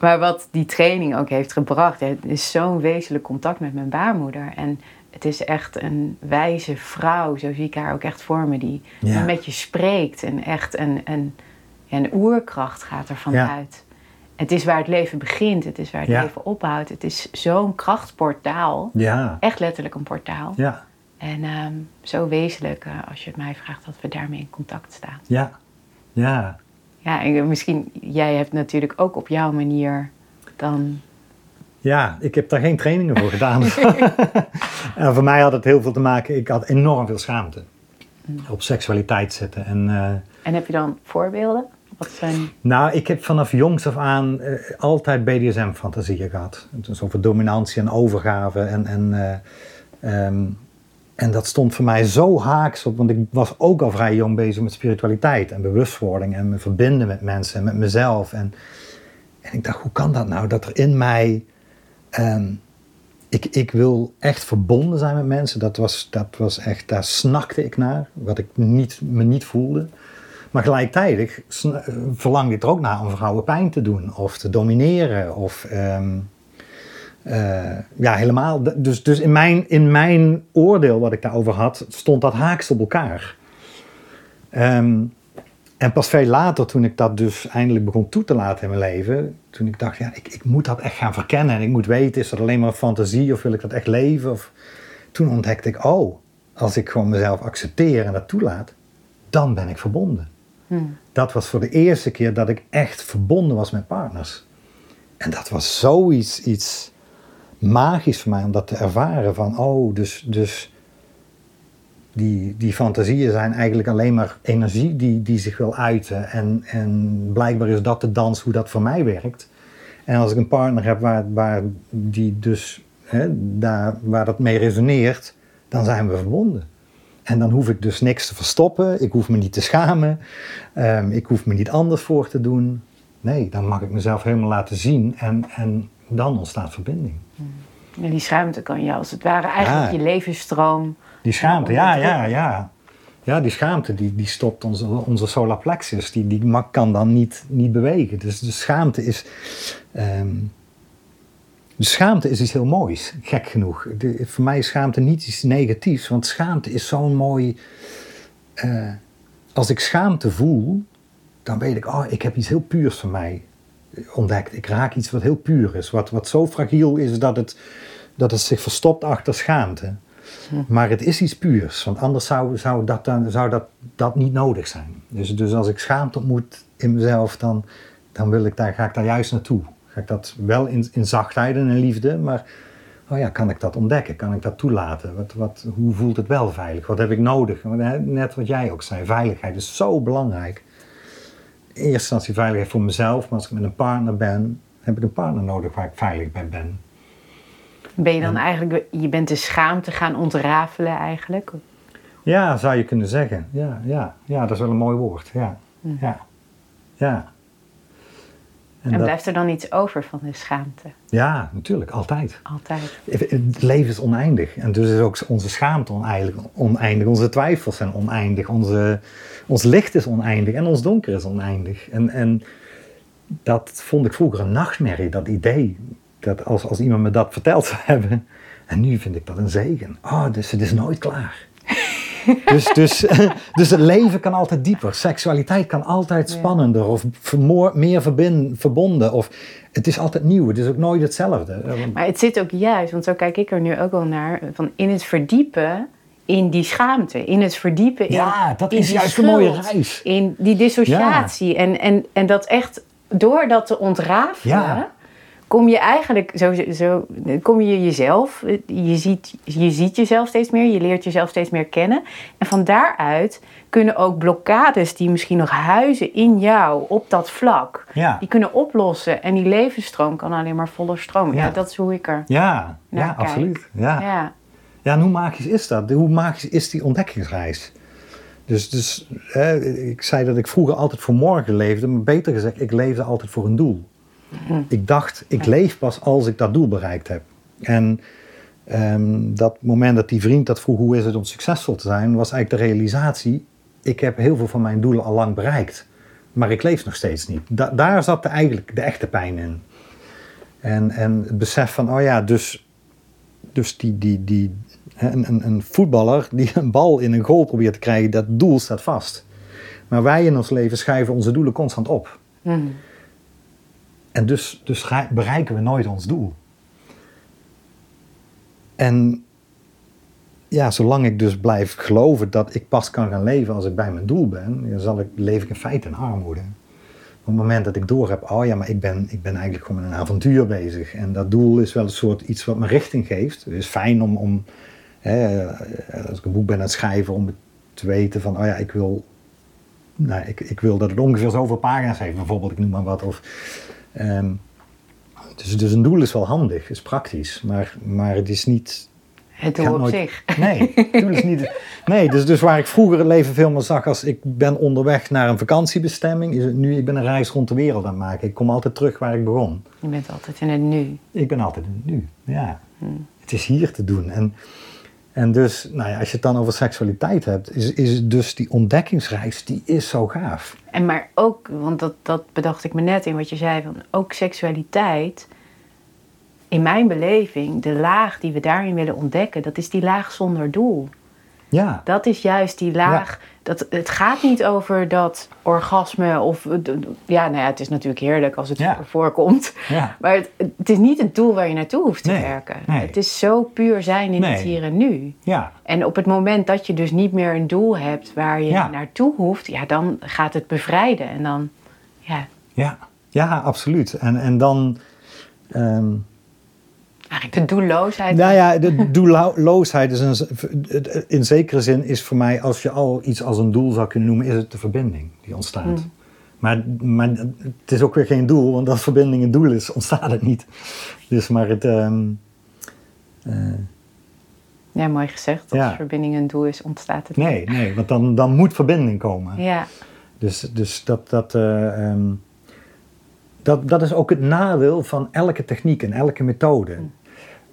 Maar wat die training ook heeft gebracht, het is zo'n wezenlijk contact met mijn baarmoeder. En het is echt een wijze vrouw, zo zie ik haar ook echt voor me, die Ja. met je spreekt. En echt een, een, een oerkracht gaat ervan Ja. uit. Het is waar het leven begint, het is waar het Ja. leven ophoudt. Het is zo'n krachtportaal, Ja, echt letterlijk een portaal. ja, En ehm, zo wezenlijk, eh, als je het mij vraagt, dat we daarmee in contact staan. ja, ja. Ja, en misschien, jij hebt natuurlijk ook op jouw manier dan... Ja, ik heb daar geen trainingen voor gedaan. en voor mij had het heel veel te maken, ik had enorm veel schaamte. Op seksualiteit zitten. En eh, En heb je dan voorbeelden? Wat zijn... Nou, ik heb vanaf jongs af aan eh, altijd BDSM-fantasieën gehad. Dus over dominantie en overgave. En, en, eh, ehm, en dat stond voor mij zo haaks op, want ik was ook al vrij jong bezig met spiritualiteit en bewustwording en me verbinden met mensen en met mezelf. En, en ik dacht, hoe kan dat nou? Dat er in mij. ehm, ik, ik wil echt verbonden zijn met mensen. Dat was, dat was echt, daar snakte ik naar. Wat ik niet, me niet voelde. Maar gelijktijdig eh, verlangde ik er ook naar om vrouwen pijn te doen. Of te domineren. Of ehm, eh, ja, helemaal. Dus, dus in, mijn, in mijn oordeel wat ik daarover had, stond dat haaks op elkaar. Ehm, en pas veel later, toen ik dat dus eindelijk begon toe te laten in mijn leven, toen ik dacht, ja, ik, ik moet dat echt gaan verkennen en ik moet weten, is dat alleen maar een fantasie of wil ik dat echt leven? Of, toen ontdekte ik, oh, als ik gewoon mezelf accepteer en dat toelaat, dan ben ik verbonden. Hmm. Dat was voor de eerste keer dat ik echt verbonden was met partners. En dat was zoiets iets magisch voor mij om dat te ervaren. Van, oh, dus, dus die, die fantasieën zijn eigenlijk alleen maar energie die, die zich wil uiten. En, en blijkbaar is dat de dans hoe dat voor mij werkt. En als ik een partner heb waar, waar, die dus, hè, daar, waar dat mee resoneert, dan zijn we verbonden. En dan hoef ik dus niks te verstoppen. Ik hoef me niet te schamen. Ehm, ik hoef me niet anders voor te doen. Nee, dan mag ik mezelf helemaal laten zien. En, en dan ontstaat verbinding. En die schuimte kan je als het ware eigenlijk Ja. je levensstroom. Die schaamte, ja, ja, ja. Ja, die schaamte die, die stopt onze, onze solar plexus. Die, die mag- kan dan niet, niet bewegen. Dus de schaamte is... ehm, de schaamte is iets heel moois, gek genoeg. De, voor mij is schaamte niet iets negatiefs. Want schaamte is zo'n mooi... eh, als ik schaamte voel, dan weet ik... Oh, ik heb iets heel puurs van mij ontdekt. Ik raak iets wat heel puur is. Wat, wat zo fragiel is dat het, dat het zich verstopt achter schaamte. Maar het is iets puurs, want anders zou, zou, dat, dan, zou dat, dat niet nodig zijn. Dus, dus als ik schaamte ontmoet in mezelf, dan, dan wil ik daar, ga ik daar juist naartoe. Ga ik dat wel in, in zachtheid en in liefde, maar oh ja, kan ik dat ontdekken? Kan ik dat toelaten? Wat, wat, hoe voelt het wel veilig? Wat heb ik nodig? Net wat jij ook zei, veiligheid is zo belangrijk. Eerste instantie veiligheid voor mezelf, maar als ik met een partner ben, heb ik een partner nodig waar ik veilig bij ben. Ben je dan eigenlijk, je bent de schaamte gaan ontrafelen eigenlijk? Ja, zou je kunnen zeggen. Ja, ja, ja dat is wel een mooi woord. Ja, ja, ja. En En dat- blijft er dan iets over van de schaamte? ja, natuurlijk, altijd. Altijd. Het leven is oneindig en dus is ook onze schaamte oneindig, oneindig. Onze twijfels zijn oneindig, onze, ons licht is oneindig en ons donker is oneindig. En, en dat vond ik vroeger een nachtmerrie, dat idee. Dat als, als iemand me dat verteld zou hebben. En nu vind ik dat een zegen. Oh, dus het is nooit klaar. Dus, dus, dus het leven kan altijd dieper. Seksualiteit kan altijd Ja. spannender of vermoor- meer verbin- verbonden. Of het is altijd nieuw. Het is ook nooit hetzelfde. Eh, Maar het zit ook juist, want zo kijk ik er nu ook wel naar, van in het verdiepen in die schaamte, in het verdiepen in, Ja, dat in is die juist een mooie reis. In die dissociatie. En, en, en dat echt, door dat te ontrafelen, Ja. Kom je eigenlijk, zo, zo, kom je jezelf, je ziet, je ziet jezelf steeds meer, je leert jezelf steeds meer kennen. En van daaruit kunnen ook blokkades die misschien nog huizen in jou op dat vlak, Ja. die kunnen oplossen. En die levensstroom kan alleen maar voller. Ja, Ja. dat is hoe ik er Ja, ja kijk. absoluut. Ja. ja. Ja, en hoe magisch is dat? Hoe magisch is die ontdekkingsreis? Dus, dus hè, ik zei dat ik vroeger altijd voor morgen leefde, maar beter gezegd, ik leefde altijd voor een doel. Ik dacht, ik leef pas als ik dat doel bereikt heb. En ehm, dat moment dat die vriend dat vroeg, hoe is het om succesvol te zijn, was eigenlijk de realisatie, ik heb heel veel van mijn doelen al lang bereikt. Maar ik leef nog steeds niet. Da- daar zat de, eigenlijk de echte pijn in. En, en het besef van, oh ja, dus, dus die, die, die, een, een, een voetballer die een bal in een goal probeert te krijgen, dat doel staat vast. Maar wij in ons leven schuiven onze doelen constant op. Mhm. En dus, dus bereiken we nooit ons doel. En ja, zolang ik dus blijf geloven dat ik pas kan gaan leven als ik bij mijn doel ben, dan zal ik, leef ik in feite in armoede. Op het moment dat ik doorheb, oh ja, maar ik ben, ik ben eigenlijk gewoon met een avontuur bezig. En dat doel is wel een soort iets wat me richting geeft. Het is fijn om, om hè, als ik een boek ben aan het schrijven, om te weten van, oh ja, ik wil nou, ik, ik wil dat het ongeveer zoveel pagina's heeft, bijvoorbeeld, ik noem maar wat. Of, ehm, dus, dus een doel is wel handig, is praktisch, maar, maar het is niet Het doel op nooit- zich. Nee, het doel is niet. Nee, dus, dus waar ik vroeger het leven veel meer zag als ik ben onderweg naar een vakantiebestemming, is het nu ik ben een reis rond de wereld aan het maken. Ik kom altijd terug waar ik begon. Je bent altijd in het nu. Ik ben altijd in het nu. Ja. Het is hier te doen. En, en dus, nou ja, als je het dan over seksualiteit hebt, is, is dus die ontdekkingsreis, die is zo gaaf. En maar ook, want dat, dat bedacht ik me net in wat je zei, van ook seksualiteit. In mijn beleving, de laag die we daarin willen ontdekken, dat is die laag zonder doel. Ja, Dat is juist die laag. Dat, het gaat niet over dat orgasme of. Ja, nou ja, het is natuurlijk heerlijk als het Ja. voorkomt. ja, Maar het, het is niet het doel waar je naartoe hoeft te Nee, werken. nee. Het is zo puur zijn in het hier en nu. ja, En op het moment dat je dus niet meer een doel hebt waar je Ja. naartoe hoeft, ja, dan gaat het bevrijden. En dan, ja, ja, ja, absoluut. En, en dan. ehm, eigenlijk de doelloosheid. Nou ja, de doelloosheid is een, in zekere zin is voor mij, als je al iets als een doel zou kunnen noemen, is het de verbinding die ontstaat. Hmm. Maar, maar het is ook weer geen doel, want als verbinding een doel is, ontstaat het niet. Dus maar het. ehm, eh, Ja, mooi gezegd. Als Ja. verbinding een doel is, ontstaat het nee, nee, want dan, dan moet verbinding komen. niet. Ja, Dus, dus dat, dat, eh, ehm, dat, dat is ook het nadeel van elke techniek en elke methode.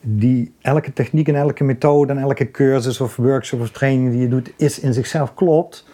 Die, elke techniek en elke methode en elke cursus of workshop of training die je doet, is in zichzelf klopt,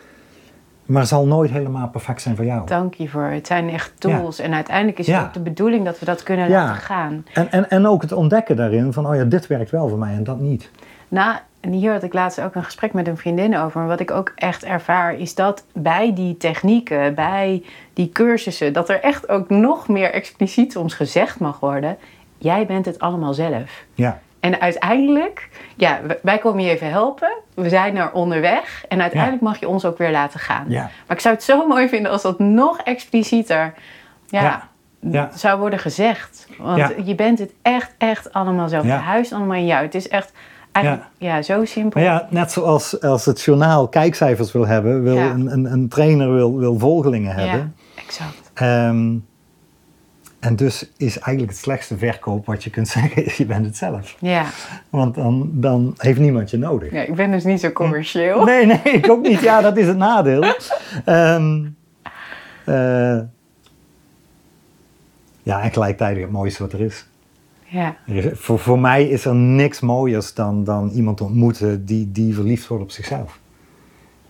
maar zal nooit helemaal perfect zijn voor jou. dank je voor. Het zijn echt tools. En uiteindelijk is het Ja. ook de bedoeling dat we dat kunnen Ja. laten gaan. En, en, en ook het ontdekken daarin van, oh ja, dit werkt wel voor mij en dat niet. Nou, en hier had ik laatst ook een gesprek met een vriendin over. Maar wat ik ook echt ervaar, is dat bij die technieken, bij die cursussen, dat er echt ook nog meer expliciet soms gezegd mag worden: jij bent het allemaal zelf. Ja, En uiteindelijk, ja, wij komen je even helpen. We zijn er onderweg. En uiteindelijk mag je ons ook weer laten gaan. Ja. Maar ik zou het zo mooi vinden als dat nog explicieter ja, Ja. Ja. zou worden gezegd. Want je bent het echt, echt allemaal zelf. Ja. Het huis allemaal in jou. Het is echt eigenlijk ja. zo simpel. maar ja, net zoals als het journaal kijkcijfers wil hebben, wil Ja. een, een, een trainer wil, wil volgelingen hebben. Ja, exact. Ehm, en dus is eigenlijk het slechtste verkoop wat je kunt zeggen, is je bent het zelf. Ja. Want dan, dan heeft niemand je nodig. ja, ik ben dus niet zo commercieel. Nee, nee, ik ook niet. Ja, dat is het nadeel. Ehm, eh, ja, en gelijktijdig het mooiste wat er is. Ja. Is- voor, voor mij is er niks mooiers dan, dan iemand ontmoeten die, die verliefd wordt op zichzelf.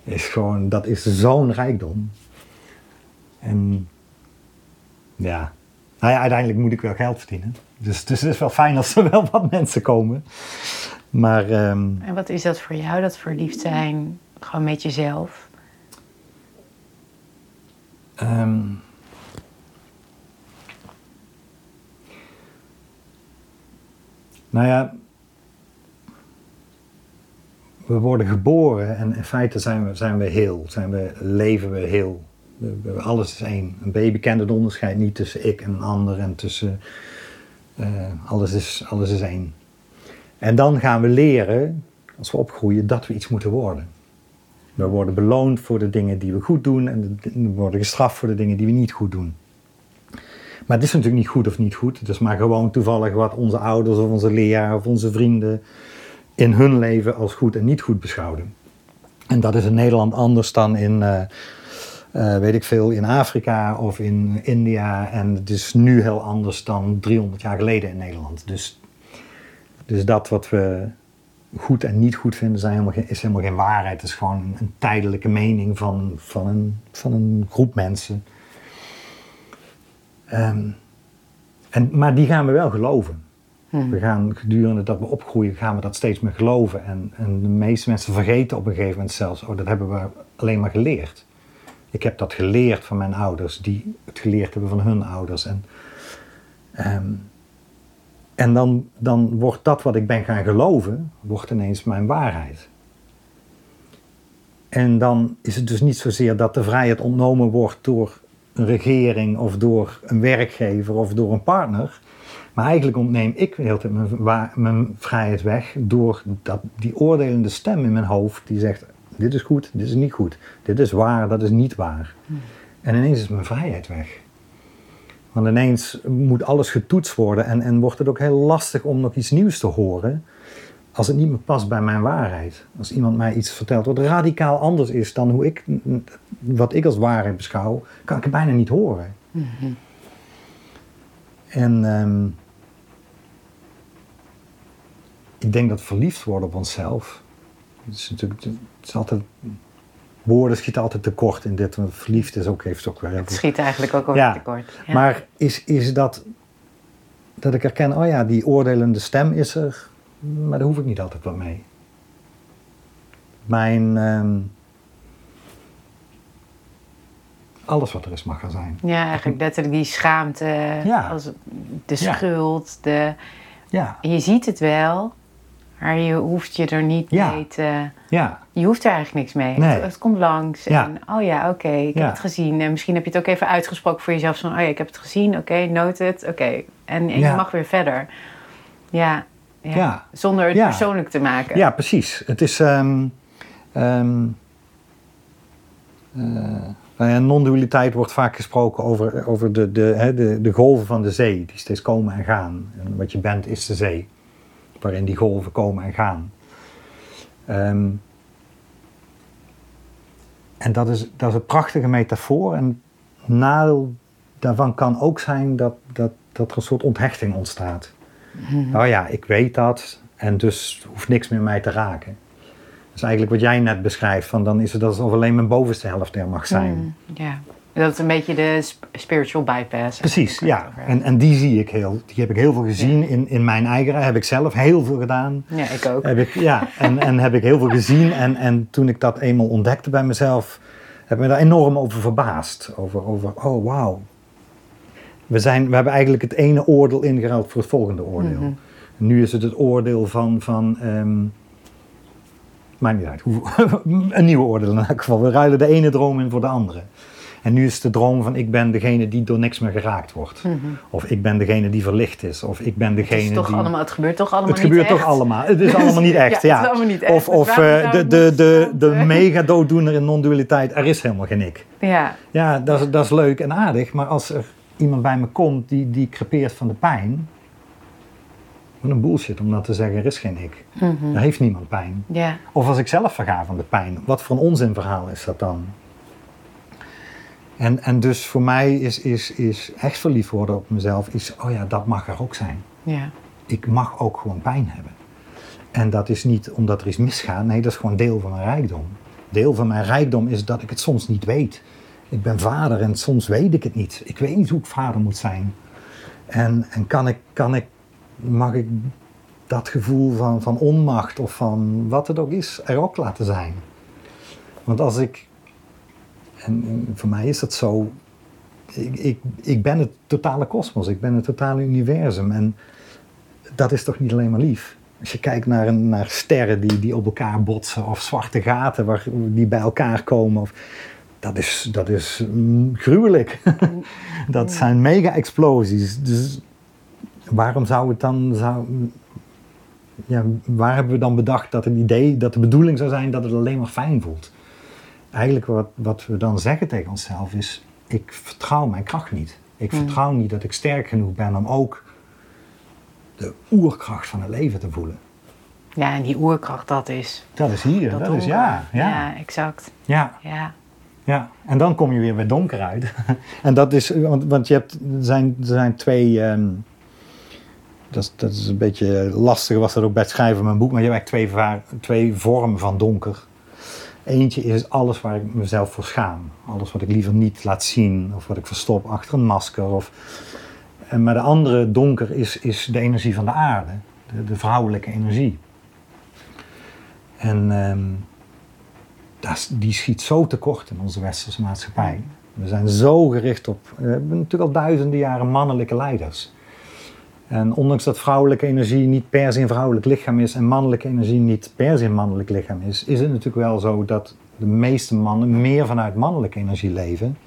Is gewoon, dat is zo'n rijkdom. En ja, nou ja, uiteindelijk moet ik wel geld verdienen. Dus, dus het is wel fijn als er wel wat mensen komen. Maar ehm, En wat is dat voor jou, dat verliefd zijn gewoon met jezelf? Ehm. Nou ja, we worden geboren en in feite zijn we, zijn we heel, zijn we, leven we heel. Alles is één. Een baby kent het onderscheid niet tussen ik en een ander en tussen eh, alles, is, alles is één. En dan gaan we leren, als we opgroeien, dat we iets moeten worden. We worden beloond voor de dingen die we goed doen en we worden gestraft voor de dingen die we niet goed doen. Maar het is natuurlijk niet goed of niet goed. Het is maar gewoon toevallig wat onze ouders of onze leraar of onze vrienden in hun leven als goed en niet goed beschouwden. En dat is in Nederland anders dan in, eh, eh, weet ik veel, in Afrika of in India. En het is nu heel anders dan 300 jaar geleden in Nederland. Dus, dus dat wat we goed en niet goed vinden zijn helemaal geen, is helemaal geen waarheid. Het is gewoon een tijdelijke mening van, van, een, van een groep mensen. Ehm, en, maar die gaan we wel geloven. Hm. We gaan gedurende dat we opgroeien, gaan we dat steeds meer geloven. En, en de meeste mensen vergeten op een gegeven moment zelfs, oh, dat hebben we alleen maar geleerd. Ik heb dat geleerd van mijn ouders, die het geleerd hebben van hun ouders. En, ehm, en dan, dan wordt dat wat ik ben gaan geloven, wordt ineens mijn waarheid. En dan is het dus niet zozeer dat de vrijheid ontnomen wordt door een regering of door een werkgever of door een partner. Maar eigenlijk ontneem ik de hele tijd mijn, mijn vrijheid weg door dat, die oordelende stem in mijn hoofd die zegt: Dit is goed, dit is niet goed. Dit is waar, dat is niet waar. En ineens is mijn vrijheid weg. Want ineens moet alles getoetst worden en, en wordt het ook heel lastig om nog iets nieuws te horen als het niet meer past bij mijn waarheid. Als iemand mij iets vertelt wat radicaal anders is dan hoe ik, wat ik als waarheid beschouw, kan ik het bijna niet horen. En ehm, ik denk dat verliefd worden op onszelf, het is natuurlijk, het is altijd, woorden schieten altijd tekort in dit, want verliefd is ook, heeft ook weer Het schiet eigenlijk ook over Ja, tekort. Ja. maar is, is dat dat ik herken, oh ja, die oordelende stem is er, maar daar hoef ik niet altijd wat mee. Mijn. ehm, alles wat er is mag er zijn. Ja, eigenlijk letterlijk die schaamte, Ja. als de Ja. schuld. De, Ja, je ziet het wel, maar je hoeft je er niet Ja. mee te... ja, Je hoeft er eigenlijk niks mee. Nee. Het, het komt langs Ja. en oh ja, oké, ik Ja. heb het gezien. En misschien heb je het ook even uitgesproken voor jezelf. Van, oh ja, ik heb het gezien, oké, noted, oké. En, en Ja. je mag weer verder. Ja, ja. Ja. zonder het Ja. persoonlijk te maken. ja, precies. Het is. nou ja, non-dualiteit wordt vaak gesproken over, over de, de, de, de golven van de zee, die steeds komen en gaan. En wat je bent is de zee, waarin die golven komen en gaan. Ehm, en dat is, dat is een prachtige metafoor. En nadeel daarvan kan ook zijn dat, dat, dat er een soort onthechting ontstaat. Nou ja, ik weet dat en dus hoeft niks meer mij te raken. Dat is eigenlijk wat jij net beschrijft, van dan is het alsof alleen mijn bovenste helft er mag zijn. Mm, ja. Dat is een beetje de sp- spiritual bypass. Precies, ja. En, en die zie ik heel, die heb ik heel veel gezien in, in mijn eigen, heb ik zelf heel veel gedaan. Ja, ik ook. Heb ik, ja, en, en heb ik heel veel gezien. En, en toen ik dat eenmaal ontdekte bij mezelf, heb ik me daar enorm over verbaasd. Over, over oh wauw. We, zijn, we hebben eigenlijk het ene oordeel ingeruild voor het volgende oordeel. Mhm. Nu is het het oordeel van, van maakt niet uit, een nieuw oordeel in elk geval. We ruilen de ene droom in voor de andere. En nu is het de droom van ik ben degene die door niks meer geraakt wordt. Of ik ben degene die verlicht is. Of ik ben degene Mhm. Het, is toch die... allemaal, het gebeurt toch allemaal Het niet gebeurt echt? toch allemaal. Het is allemaal niet echt, Ja, ja. het is allemaal niet echt. Of, of eh, de, de, de, de mega dooddoener in non-dualiteit, er is helemaal geen ik. Ja, Ja, dat is, dat is leuk en aardig, maar als er iemand bij me komt die, die crepeert van de pijn, wat een bullshit om dat te zeggen, er is geen ik. Mhm. Er heeft niemand pijn. Of als ik zelf verga van de pijn, wat voor een onzinverhaal is dat dan? En, en dus voor mij is, is, is echt verliefd worden op mezelf, is, oh ja, dat mag er ook zijn ik mag ook gewoon pijn hebben. En dat is niet omdat er iets misgaat, nee, dat is gewoon deel van mijn rijkdom. Deel van mijn rijkdom is dat ik het soms niet weet. Ik ben vader en soms weet ik het niet. Ik weet niet hoe ik vader moet zijn. En, en kan ik, kan ik, mag ik dat gevoel van, van onmacht of van wat het ook is, er ook laten zijn. Want als ik, en, voor mij is dat zo, ik, ik, ben het totale kosmos, ik ben het totale universum. En dat is toch niet alleen maar lief? Als je kijkt naar, naar sterren die, die op elkaar botsen, of zwarte gaten waar, die bij elkaar komen, of, dat is, dat is mm, gruwelijk. dat zijn mega-explosies. Dus waarom zou het dan. Zou, ja, waar hebben we dan bedacht dat het idee, dat de bedoeling zou zijn dat het alleen maar fijn voelt? Eigenlijk wat, wat we dan zeggen tegen onszelf is: ik vertrouw mijn kracht niet. Ik Hmm. vertrouw niet dat ik sterk genoeg ben om ook de oerkracht van het leven te voelen. ja, en die oerkracht, dat is... Dat is hier, dat, is donker. ja, ja, Ja, exact. ja, Ja. Ja. En dan kom je weer bij donker uit. en dat is, want, want je hebt, er zijn, er zijn twee, ehm, dat, is, dat is een beetje lastig, was dat ook bij het schrijven van mijn boek, maar je hebt eigenlijk twee, twee vormen van donker. Eentje is alles waar ik mezelf voor schaam. Alles wat ik liever niet laat zien, of wat ik verstop achter een masker. Of, en maar de andere donker is, is de energie van de aarde, de, vrouwelijke energie. En ehm, die schiet zo tekort in onze westerse maatschappij. We zijn zo gericht op, we hebben natuurlijk al duizenden jaren mannelijke leiders. En ondanks dat vrouwelijke energie niet per se een vrouwelijk lichaam is en mannelijke energie niet per se een mannelijk lichaam is, is het natuurlijk wel zo dat de meeste mannen meer vanuit mannelijke energie leven.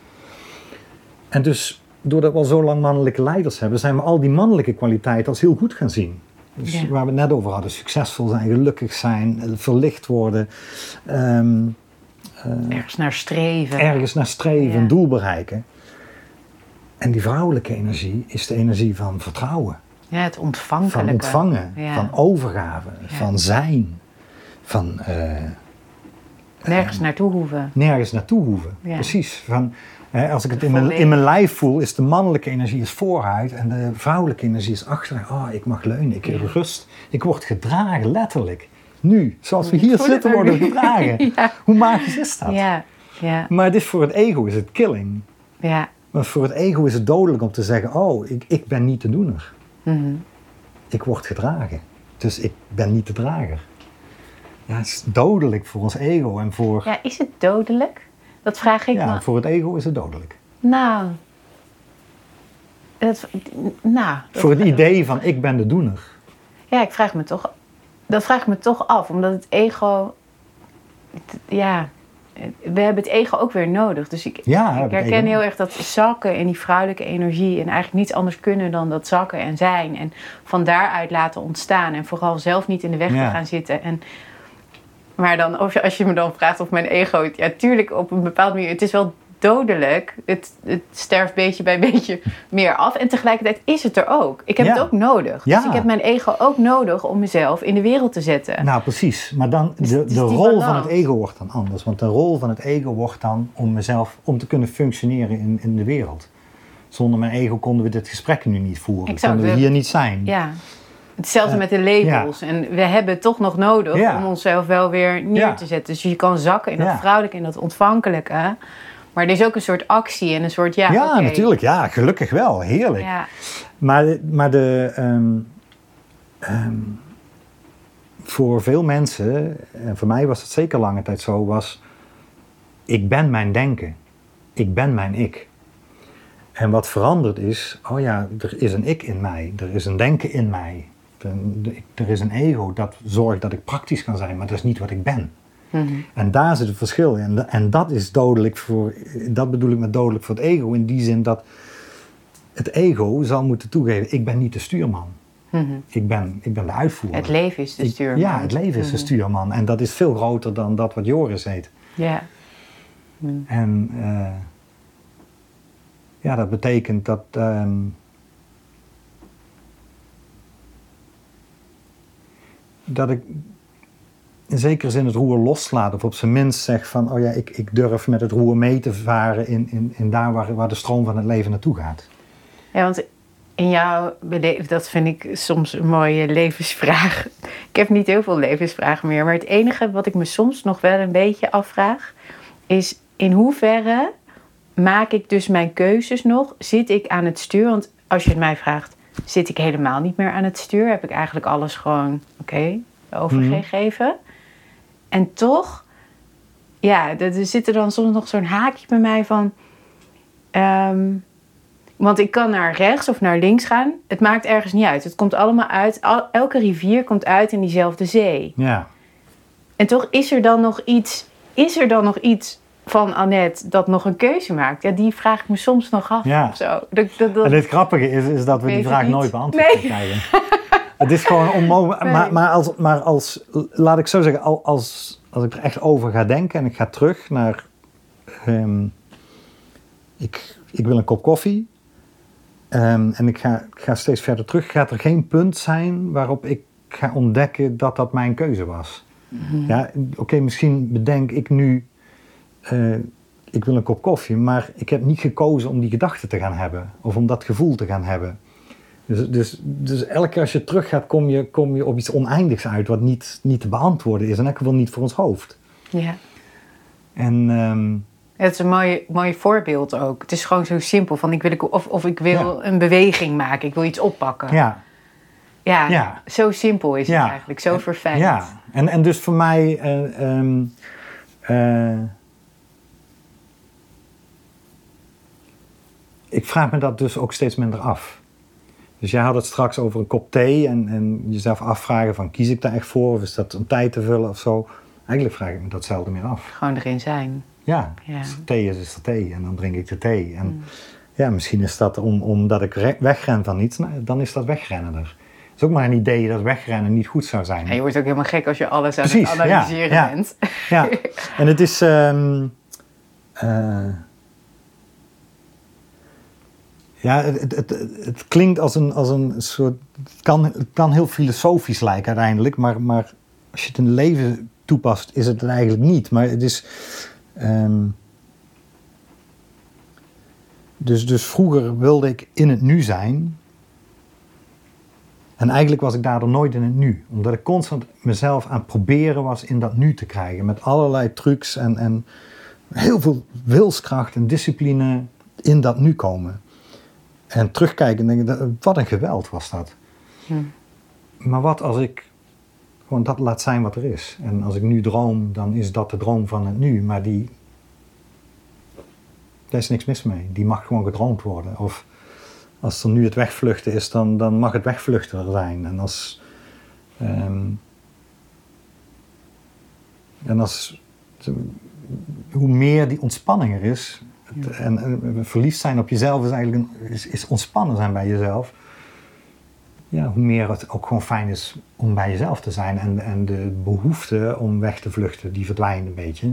En dus, doordat we al zo lang mannelijke leiders hebben, zijn we al die mannelijke kwaliteiten als heel goed gaan zien. Dus Ja. waar we het net over hadden, succesvol zijn, gelukkig zijn, eh, verlicht worden, ehm, Ergens naar streven. ergens naar streven, een doel bereiken. En die vrouwelijke energie is de energie van vertrouwen, ja, het ontvankelijke. van ontvangen, Ja. van overgave, Ja. van zijn, van eh, Nergens naartoe hoeven. nergens naartoe hoeven. Ja. Precies. Van, hè, als ik het in mijn, in mijn lijf voel, is de mannelijke energie is vooruit en de vrouwelijke energie is achteruit. Oh, ik mag leunen, ik heb rust. Ik word gedragen, letterlijk. Nu, zoals we hier zitten, worden gedragen. Ja. Hoe magisch is dat? Ja, ja, Maar dit voor het ego is het killing. ja. Maar voor het ego is het dodelijk om te zeggen, oh, ik, ik ben niet de doener. Mhm. Ik word gedragen. Dus ik ben niet de drager. Ja, het is dodelijk voor ons ego en voor, Ja, is het dodelijk? Dat vraag ik ja, me. voor het ego is het dodelijk. Nou. Dat, nou. dat- Voor het idee van ik ben de doener. Ja, ik vraag me toch. Dat vraag ik me toch af, omdat het ego. het- Ja. We hebben het ego ook weer nodig. Dus ik, Ja, ik herken heel erg dat zakken en die vrouwelijke energie. En eigenlijk niets anders kunnen dan dat zakken en zijn. En van daaruit laten ontstaan. En vooral zelf niet in de weg Ja. te gaan zitten. En, maar dan, of je- als je me dan vraagt of mijn ego. Ja, tuurlijk op een bepaalde manier. Het is wel dodelijk. Het, het sterft beetje bij beetje meer af. En tegelijkertijd is het er ook. Ik heb Ja. het ook nodig. Ja. Dus ik heb mijn ego ook nodig om mezelf in de wereld te zetten. Nou, precies. Maar dan, Dus de, de rol van het ego wordt dan anders. Want de rol van het ego wordt dan om mezelf, om te kunnen functioneren in, in de wereld. Zonder mijn ego konden we dit gesprek nu niet voeren. Exact. Konden we hier niet zijn. Ja. Hetzelfde Eh, met de labels. En we hebben het toch nog nodig Ja. om onszelf wel weer neer te zetten. Dus je kan zakken in dat vrouwelijke en dat ontvankelijke. Maar er is ook een soort actie en een soort ja. Ja, natuurlijk. Ja, gelukkig wel. Heerlijk. Ja. Maar, maar de, ehm, ehm, voor veel mensen, en voor mij was het zeker lange tijd zo, was ik ben mijn denken. Ik ben mijn ik. En wat veranderd is, oh ja, er is een ik in mij. Er is een denken in mij. Er, er is een ego dat zorgt dat ik praktisch kan zijn, maar dat is niet wat ik ben. Mhm. En daar zit het verschil in. En, dat is dodelijk voor, dat bedoel ik met dodelijk voor het ego, in die zin dat het ego zal moeten toegeven, ik ben niet de stuurman. Mhm. Ik ben, ik ben de uitvoerder. Het leven is de Ik- stuurman. Ja, het leven is de Mhm. stuurman. En dat is veel groter dan dat wat Joris heet. Ja. En eh, ja, dat betekent dat. ehm, dat ik in zekere zin het roer loslaat. Of op zijn minst zeg van: oh ja, ik, ik durf met het roer mee te varen in, in, in daar waar, waar de stroom van het leven naartoe gaat. Ja, want in jouw beleven, dat vind ik soms een mooie levensvraag. Ik heb niet heel veel levensvragen meer, maar het enige wat ik me soms nog wel een beetje afvraag, is in hoeverre maak ik dus mijn keuzes nog? Zit ik aan het stuur? Want als je het mij vraagt, zit ik helemaal niet meer aan het stuur? Heb ik eigenlijk alles gewoon, oké, overgegeven? En toch, ja, er zit er dan soms nog zo'n haakje bij mij van... ehm, want ik kan naar rechts of naar links gaan. Het maakt ergens niet uit. Het komt allemaal uit. al- elke rivier komt uit in diezelfde zee. Ja, En toch is er dan nog iets. Is er dan nog iets van Annette dat nog een keuze maakt? Ja, die vraag ik me soms nog af. Ja. Of zo. Dat, dat, dat- en het grappige is, is dat we die vraag niet. nooit beantwoord Nee. krijgen. het is gewoon onmogelijk. Maar, maar, als, maar als, laat ik zo zeggen, al- als, als ik er echt over ga denken en ik ga terug naar. ehm, ik, ik wil een kop koffie. ehm, en ik ga, ik ga steeds verder terug. Gaat er geen punt zijn waarop ik ga ontdekken dat dat mijn keuze was? Ja, oké, misschien bedenk ik nu. eh, ik wil een kop koffie, maar ik heb niet gekozen om die gedachte te gaan hebben. Of om dat gevoel te gaan hebben. Dus, dus, dus elke keer als je terug gaat, kom je, kom je op iets oneindigs uit, wat niet, niet te beantwoorden is. In elk geval niet voor ons hoofd. ja. En ehm, Het is een mooi, mooi voorbeeld ook. Het is gewoon zo simpel. Van ik wil, of, of ik wil een beweging maken. Ik wil iets oppakken. ja, Ja, Ja. zo simpel is Ja. het eigenlijk. Zo verfijnd. ja. En, en dus voor mij. eh, ik vraag me dat dus ook steeds minder af. Dus jij had het straks over een kop thee en, en jezelf afvragen van kies ik daar echt voor of is dat om tijd te vullen of zo. Eigenlijk vraag ik me dat zelden meer af. Gewoon erin zijn. Ja, Ja. als er thee is, is er thee en dan drink ik de thee. En Mm. ja, misschien is dat om, omdat ik re- wegren van iets, nou, dan is dat wegrennen er. is ook maar een idee dat wegrennen niet goed zou zijn. En je wordt ook helemaal gek als je alles aan Precies, het ja, analyseren ja. bent. Ja, en het is. ehm, eh, ja, het, het, klinkt als een, als een soort. Het kan, kan heel filosofisch lijken uiteindelijk, maar, maar als je het in leven toepast, is het het eigenlijk niet. Maar het is. ehm, dus, dus vroeger wilde ik in het nu zijn. En eigenlijk was ik daardoor nooit in het nu. Omdat ik constant mezelf aan het proberen was in dat nu te krijgen. Met allerlei trucs en, en heel veel wilskracht en discipline in dat nu komen. En terugkijken en denken, wat een geweld was dat. Maar wat als ik gewoon dat laat zijn wat er is. En als ik nu droom, dan is dat de droom van het nu. Maar die, daar is niks mis mee. Die mag gewoon gedroomd worden. Of als er nu het wegvluchten is, dan, dan mag het wegvluchten er zijn. En als, ehm, en als hoe meer die ontspanning er is, het- en, en verliefd zijn op jezelf is eigenlijk een, is, is ontspannen zijn bij jezelf. Ja, hoe meer het ook gewoon fijn is om bij jezelf te zijn. En, en de behoefte om weg te vluchten, die verdwijnt een beetje.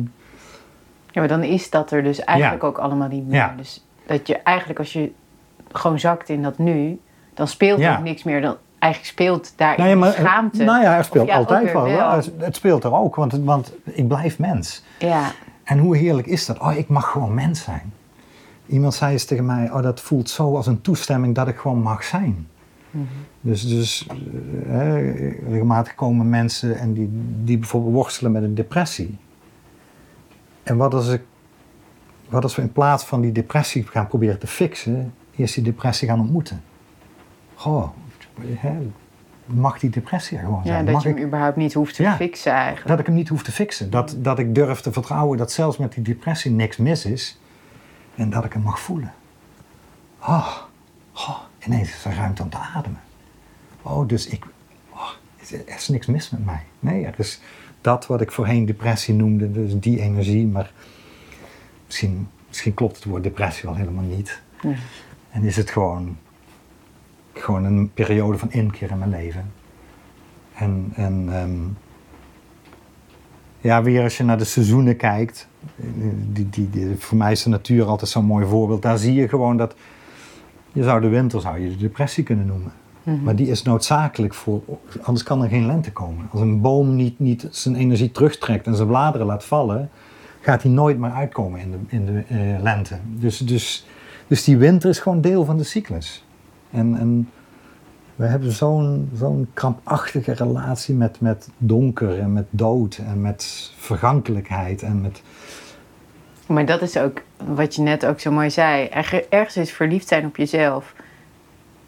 Ja, maar dan is dat er dus eigenlijk Ja. ook allemaal niet meer. Ja. Dus dat je eigenlijk als je gewoon zakt in dat nu, dan speelt Ja. ook niks meer. Dan eigenlijk speelt daar Nou ja, maar, schaamte. Nou ja, er speelt ja, altijd wel. wel. Het- speelt er ook, want, want ik blijf mens. Ja, En hoe heerlijk is dat? Oh, ik mag gewoon mens zijn. Iemand zei eens tegen mij, oh, dat voelt zo als een toestemming dat ik gewoon mag zijn. Mhm. Dus, dus eh, regelmatig komen mensen en die, die bijvoorbeeld worstelen met een depressie. En wat als, ik, wat als we in plaats van die depressie gaan proberen te fixen, eerst die depressie gaan ontmoeten? Goh, mag die depressie er gewoon ja zijn? dat Mag je ik- hem überhaupt niet hoeft te Ja. fixen eigenlijk. dat ik hem niet hoef te fixen. Dat, dat ik durf te vertrouwen dat zelfs met die depressie niks mis is. En dat ik hem mag voelen. Oh, oh ineens is er ruimte om te ademen. Oh, dus ik... Oh, er is niks mis met mij. Nee, er is dat wat ik voorheen depressie noemde. Dus die energie. Maar misschien, misschien klopt het woord depressie wel helemaal niet. Ja. En is het gewoon, gewoon een periode van inkeer in mijn leven. En, en ehm, ja, weer als je naar de seizoenen kijkt, die, die, die, voor mij is de natuur altijd zo'n mooi voorbeeld. Daar zie je gewoon dat, je zou de winter zou je de depressie kunnen noemen. Mhm. Maar die is noodzakelijk voor, anders kan er geen lente komen. Als een boom niet, niet zijn energie terugtrekt en zijn bladeren laat vallen, gaat hij nooit meer uitkomen in de, in de eh, lente. Dus, dus, dus die winter is gewoon deel van de cyclus. En, en we hebben zo'n zo'n krampachtige relatie met, met donker en met dood en met vergankelijkheid en met... Maar dat is ook wat je net ook zo mooi zei. Erg- Ergens is verliefd zijn op jezelf.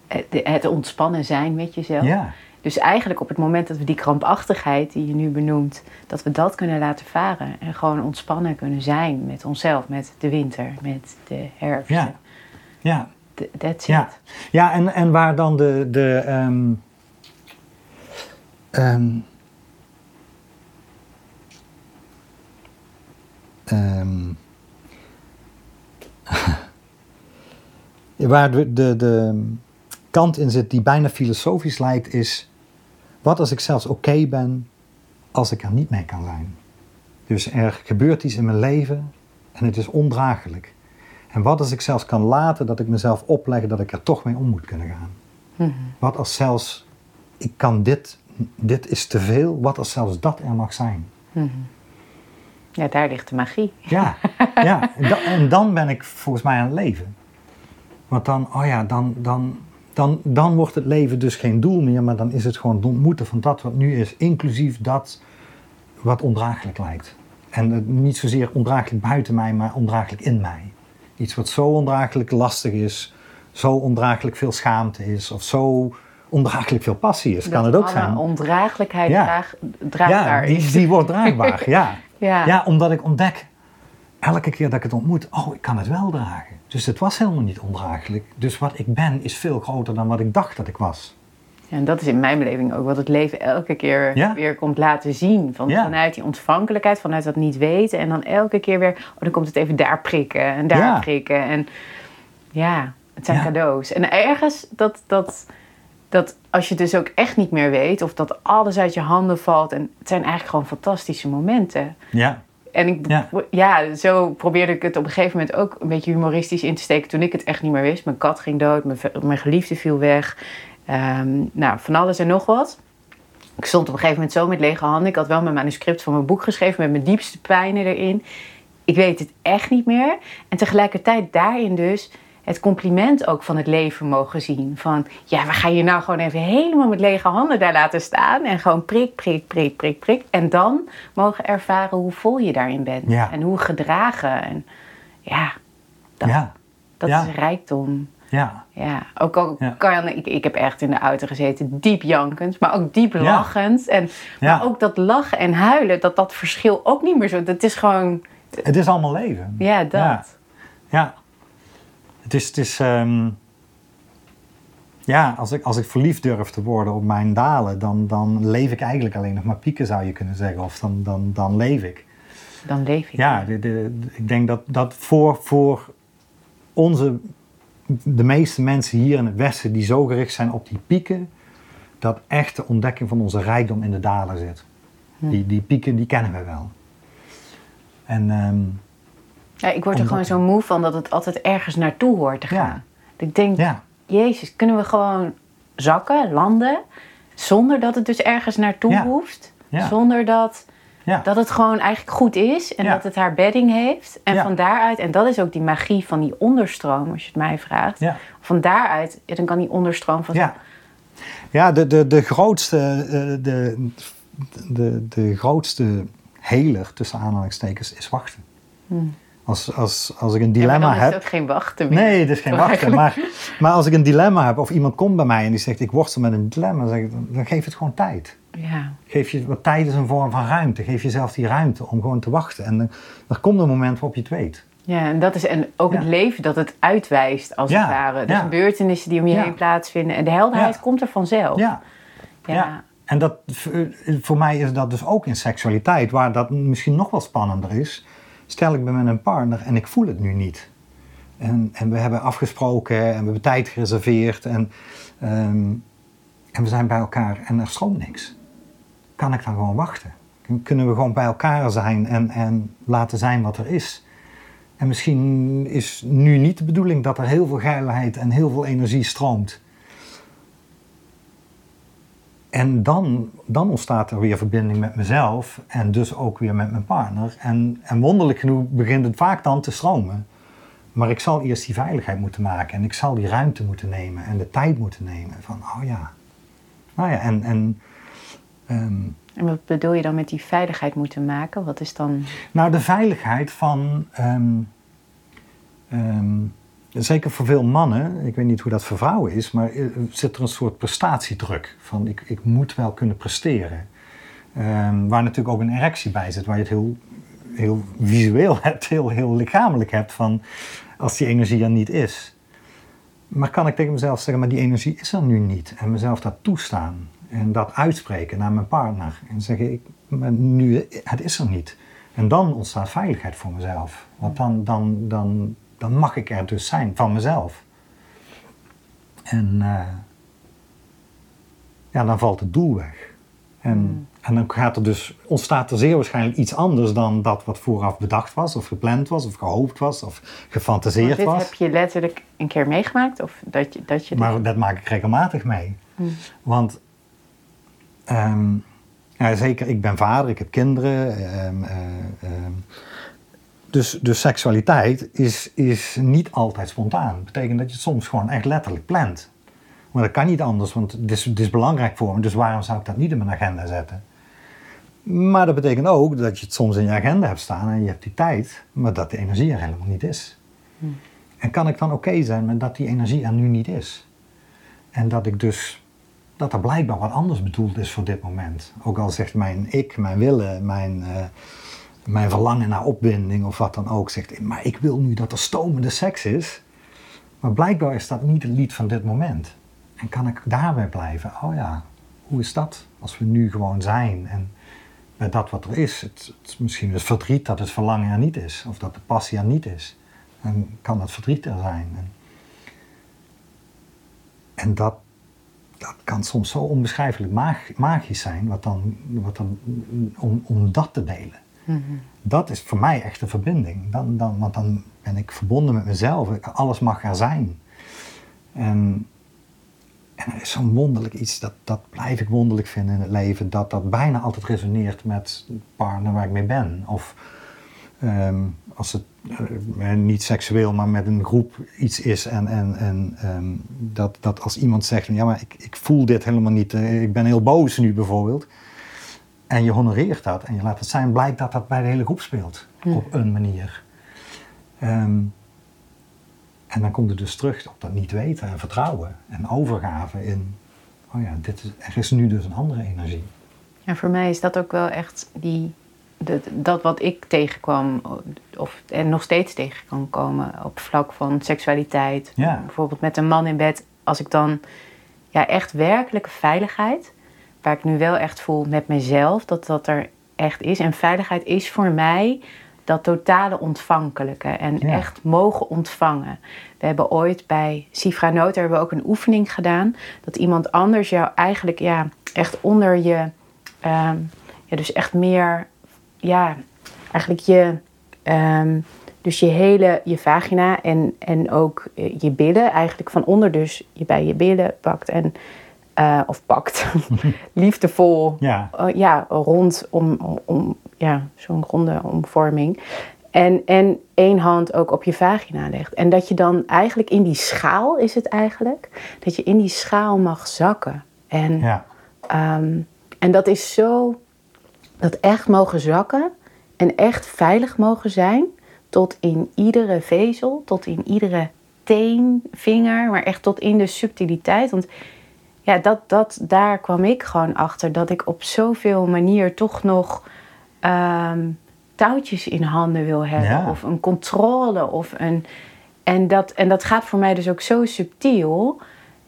Het, het ontspannen zijn met jezelf. Ja, Dus eigenlijk op het moment dat we die krampachtigheid die je nu benoemt, dat we dat kunnen laten varen. En gewoon ontspannen kunnen zijn met onszelf, met de winter, met de herfst. ja, ja. That's Ja, it. ja en, en waar dan de. de ehm, ehm, ehm, waar de, de, de kant in zit die bijna filosofisch lijkt, is: wat als ik zelfs oké ben als ik er niet mee kan zijn? Dus er gebeurt iets in mijn leven en het is ondraaglijk. En wat als ik zelfs kan laten dat ik mezelf opleg dat ik er toch mee om moet kunnen gaan? Mhm. Wat als zelfs, ik kan dit, dit is te veel, wat als zelfs dat er mag zijn? Mhm. Ja, daar ligt de magie. Ja, ja. En, da- en dan ben ik volgens mij aan het leven. Want dan, oh ja, dan, dan, dan, dan wordt het leven dus geen doel meer, maar dan is het gewoon het ontmoeten van dat wat nu is, inclusief dat wat ondraaglijk lijkt. En niet zozeer ondraaglijk buiten mij, maar ondraaglijk in mij. Iets wat zo ondraaglijk lastig is, zo ondraaglijk veel schaamte is, of zo ondraaglijk veel passie is, kan het ook zijn. ondraaglijkheid Ja. draag, draagbaar Ja, die, die wordt draagbaar, ja. Ja. Ja, omdat ik ontdek, elke keer dat ik het ontmoet, oh, ik kan het wel dragen. Dus het was helemaal niet ondraaglijk. Dus wat ik ben is veel groter dan wat ik dacht dat ik was. En dat is in mijn beleving ook wat het leven elke keer Ja. weer komt laten zien. Van, Ja. Vanuit die ontvankelijkheid, vanuit dat niet weten. En dan elke keer weer, oh, dan komt het even daar prikken en daar Ja. prikken. En ja, het zijn cadeaus. En ergens, dat, dat dat als je dus ook echt niet meer weet of dat alles uit je handen valt. En het zijn eigenlijk gewoon fantastische momenten. Ja. En ik, Ja. ja. zo probeerde ik het op een gegeven moment ook een beetje humoristisch in te steken toen ik het echt niet meer wist. Mijn kat ging dood, mijn, mijn geliefde viel weg. Ehm, nou, van alles en nog wat. Ik stond op een gegeven moment zo met lege handen. Ik had wel mijn manuscript van mijn boek geschreven met mijn diepste pijnen erin. Ik weet het echt niet meer. En tegelijkertijd daarin dus het compliment ook van het leven mogen zien. Van, ja, we gaan je nou gewoon even helemaal met lege handen daar laten staan. En gewoon prik, prik, prik, prik, prik. En dan mogen ervaren hoe vol je daarin bent. Ja. En hoe gedragen. En ja, dat, Ja. dat Ja. is rijkdom. Ja. Ja, ook al Ja. kan ik, ik heb echt in de auto gezeten, diep jankend, maar ook diep lachend. En. Maar ook dat lachen en huilen, dat dat verschil ook niet meer zo. Dat is gewoon, Het is allemaal leven. ja, dat. Ja. Het is, het is ehm, ja, als ik, als ik verliefd durf te worden op mijn dalen, dan, dan leef ik eigenlijk alleen nog maar pieken, zou je kunnen zeggen. Of dan, dan, dan leef ik. Dan leef ik. Ja, de- ik denk dat, dat voor, voor onze, de meeste mensen hier in het Westen die zo gericht zijn op die pieken, dat echt de ontdekking van onze rijkdom in de dalen zit. Die, die pieken, die kennen we wel. En ehm, Ja, ik word er gewoon zo moe van dat het altijd ergens naartoe hoort te Ja. gaan. Dat ik denk, ja, Jezus, kunnen we gewoon zakken, landen, zonder dat het dus ergens naartoe hoeft? Zonder dat, ja, dat het gewoon eigenlijk goed is en Ja. dat het haar bedding heeft. En Ja. van daaruit, en dat is ook die magie van die onderstroom, als je het mij vraagt. Van daaruit, dan kan die onderstroom van Ja, ja de, de, de grootste, eh, de, de, de grootste heler, tussen aanhalingstekens, is wachten. Als, als, als ik een Ja, dilemma dan is heb... het ook geen wachten meer. Nee, het is geen wachten. Maar, maar als ik een dilemma heb of iemand komt bij mij en die zegt ik worstel met een dilemma, dan, zeg ik, dan, dan geef het gewoon tijd. Ja, Geef je, want tijd is een vorm van ruimte. Geef jezelf die ruimte om gewoon te wachten. En dan, er komt een moment waarop je het weet. ja, en dat is en ook het leven dat het uitwijst, als het ware. De ja. gebeurtenissen die om je heen plaatsvinden. En de helderheid komt er vanzelf. Ja, Ja. ja. En dat, voor mij is dat dus ook in seksualiteit, waar dat misschien nog wel spannender is. Stel ik ben met een partner en ik voel het nu niet. En, en we hebben afgesproken en we hebben tijd gereserveerd en, ehm, en we zijn bij elkaar en er stroomt niks. Kan ik dan gewoon wachten? Kunnen we gewoon bij elkaar zijn en, en laten zijn wat er is? En misschien is nu niet de bedoeling dat er heel veel geilheid en heel veel energie stroomt. En dan, dan ontstaat er weer verbinding met mezelf en dus ook weer met mijn partner. En, en wonderlijk genoeg begint het vaak dan te stromen. Maar ik zal eerst die veiligheid moeten maken en ik zal die ruimte moeten nemen en de tijd moeten nemen. Van, oh ja. Nou ja, en, en ehm, En wat bedoel je dan met die veiligheid moeten maken? Wat is dan... nou de veiligheid van, ehm, ehm, zeker voor veel mannen, ik weet niet hoe dat voor vrouwen is, maar eh, zit er een soort prestatiedruk. Van ik, ik moet wel kunnen presteren. Ehm, waar natuurlijk ook een erectie bij zit, waar je het heel, heel visueel hebt, heel, heel lichamelijk hebt van als die energie er niet is. Maar kan ik tegen mezelf zeggen, maar die energie is er nu niet. En mezelf dat toestaan. En dat uitspreken naar mijn partner. En zeggen, ik, nu, het is er niet. En dan ontstaat veiligheid voor mezelf. Want dan, dan, dan, dan mag ik er dus zijn, van mezelf. En eh, ja, dan valt het doel weg. En, en dan gaat er dus, ontstaat er zeer waarschijnlijk iets anders dan dat wat vooraf bedacht was, of gepland was, of gehoopt was, of gefantaseerd dit was. heb je letterlijk een keer meegemaakt? Of dat je, dat je Maar dat maak ik regelmatig mee. Hmm. Want ehm, ja, zeker, ik ben vader, ik heb kinderen. ehm, eh, ehm, dus, dus seksualiteit is, is niet altijd spontaan. Dat betekent dat je het soms gewoon echt letterlijk plant. Maar dat kan niet anders, want het is, het is belangrijk voor me. Dus waarom zou ik dat niet in mijn agenda zetten? Maar dat betekent ook dat je het soms in je agenda hebt staan en je hebt die tijd, maar dat de energie er helemaal niet is. En kan ik dan oké zijn met dat die energie er nu niet is? En dat ik dus, dat er blijkbaar wat anders bedoeld is voor dit moment. Ook al zegt mijn ik, mijn willen, mijn, eh, mijn verlangen naar opwinding of wat dan ook, zegt, maar ik wil nu dat er stomende seks is. Maar blijkbaar is dat niet het lied van dit moment. En kan ik daarbij blijven? Oh ja, hoe is dat als we nu gewoon zijn en met dat wat er is? Het, het, misschien het verdriet dat het verlangen er niet is, of dat de passie er niet is. En kan dat verdriet er zijn? En, en dat dat kan soms zo onbeschrijfelijk magisch zijn, wat dan, wat dan, om, om dat te delen. Dat is voor mij echt een verbinding. Dan, dan, want dan ben ik verbonden met mezelf. Alles mag er zijn. En, en er is zo'n wonderlijk iets, dat, dat blijf ik wonderlijk vinden in het leven, dat dat bijna altijd resoneert met de partner waar ik mee ben. Of ehm, als het uh, niet seksueel, maar met een groep iets is. En, en, en ehm, dat, dat als iemand zegt, ja maar ik, ik voel dit helemaal niet, uh, ik ben heel boos nu bijvoorbeeld. En je honoreert dat en je laat het zijn, blijkt dat dat bij de hele groep speelt. Op een manier. Um, en dan komt het dus terug op dat niet weten en vertrouwen en overgave in, oh ja, dit is, er is nu dus een andere energie. En voor mij is dat ook wel echt die, dat, dat wat ik tegenkwam, of, en nog steeds tegen kan komen op vlak van seksualiteit. Ja. Bijvoorbeeld met een man in bed, als ik dan ja, echt werkelijke veiligheid, waar ik nu wel echt voel met mezelf dat dat er echt is. En veiligheid is voor mij dat totale ontvankelijke en echt mogen ontvangen. We hebben ooit bij Sifra Noot hebben we ook een oefening gedaan. Dat iemand anders jou eigenlijk ja, echt onder je, um, ja, dus echt meer, ja, eigenlijk je, um, dus je hele, je vagina en, en ook je billen, eigenlijk van onder dus je bij je billen pakt en uh, of pakt, liefdevol, ja. Uh, ja, rond om, om ja, zo'n ronde omvorming. En, en één hand ook op je vagina legt. En dat je dan eigenlijk in die schaal is het eigenlijk, dat je in die schaal mag zakken. En, ja. Ehm, en dat is zo, dat echt mogen zakken en echt veilig mogen zijn tot in iedere vezel, tot in iedere teen, vinger, maar echt tot in de subtiliteit. Want ja, dat, dat, daar kwam ik gewoon achter dat ik op zoveel manier toch nog Ehm, touwtjes in handen wil hebben. Of een controle. Of een, en, dat, en dat gaat voor mij dus ook zo subtiel.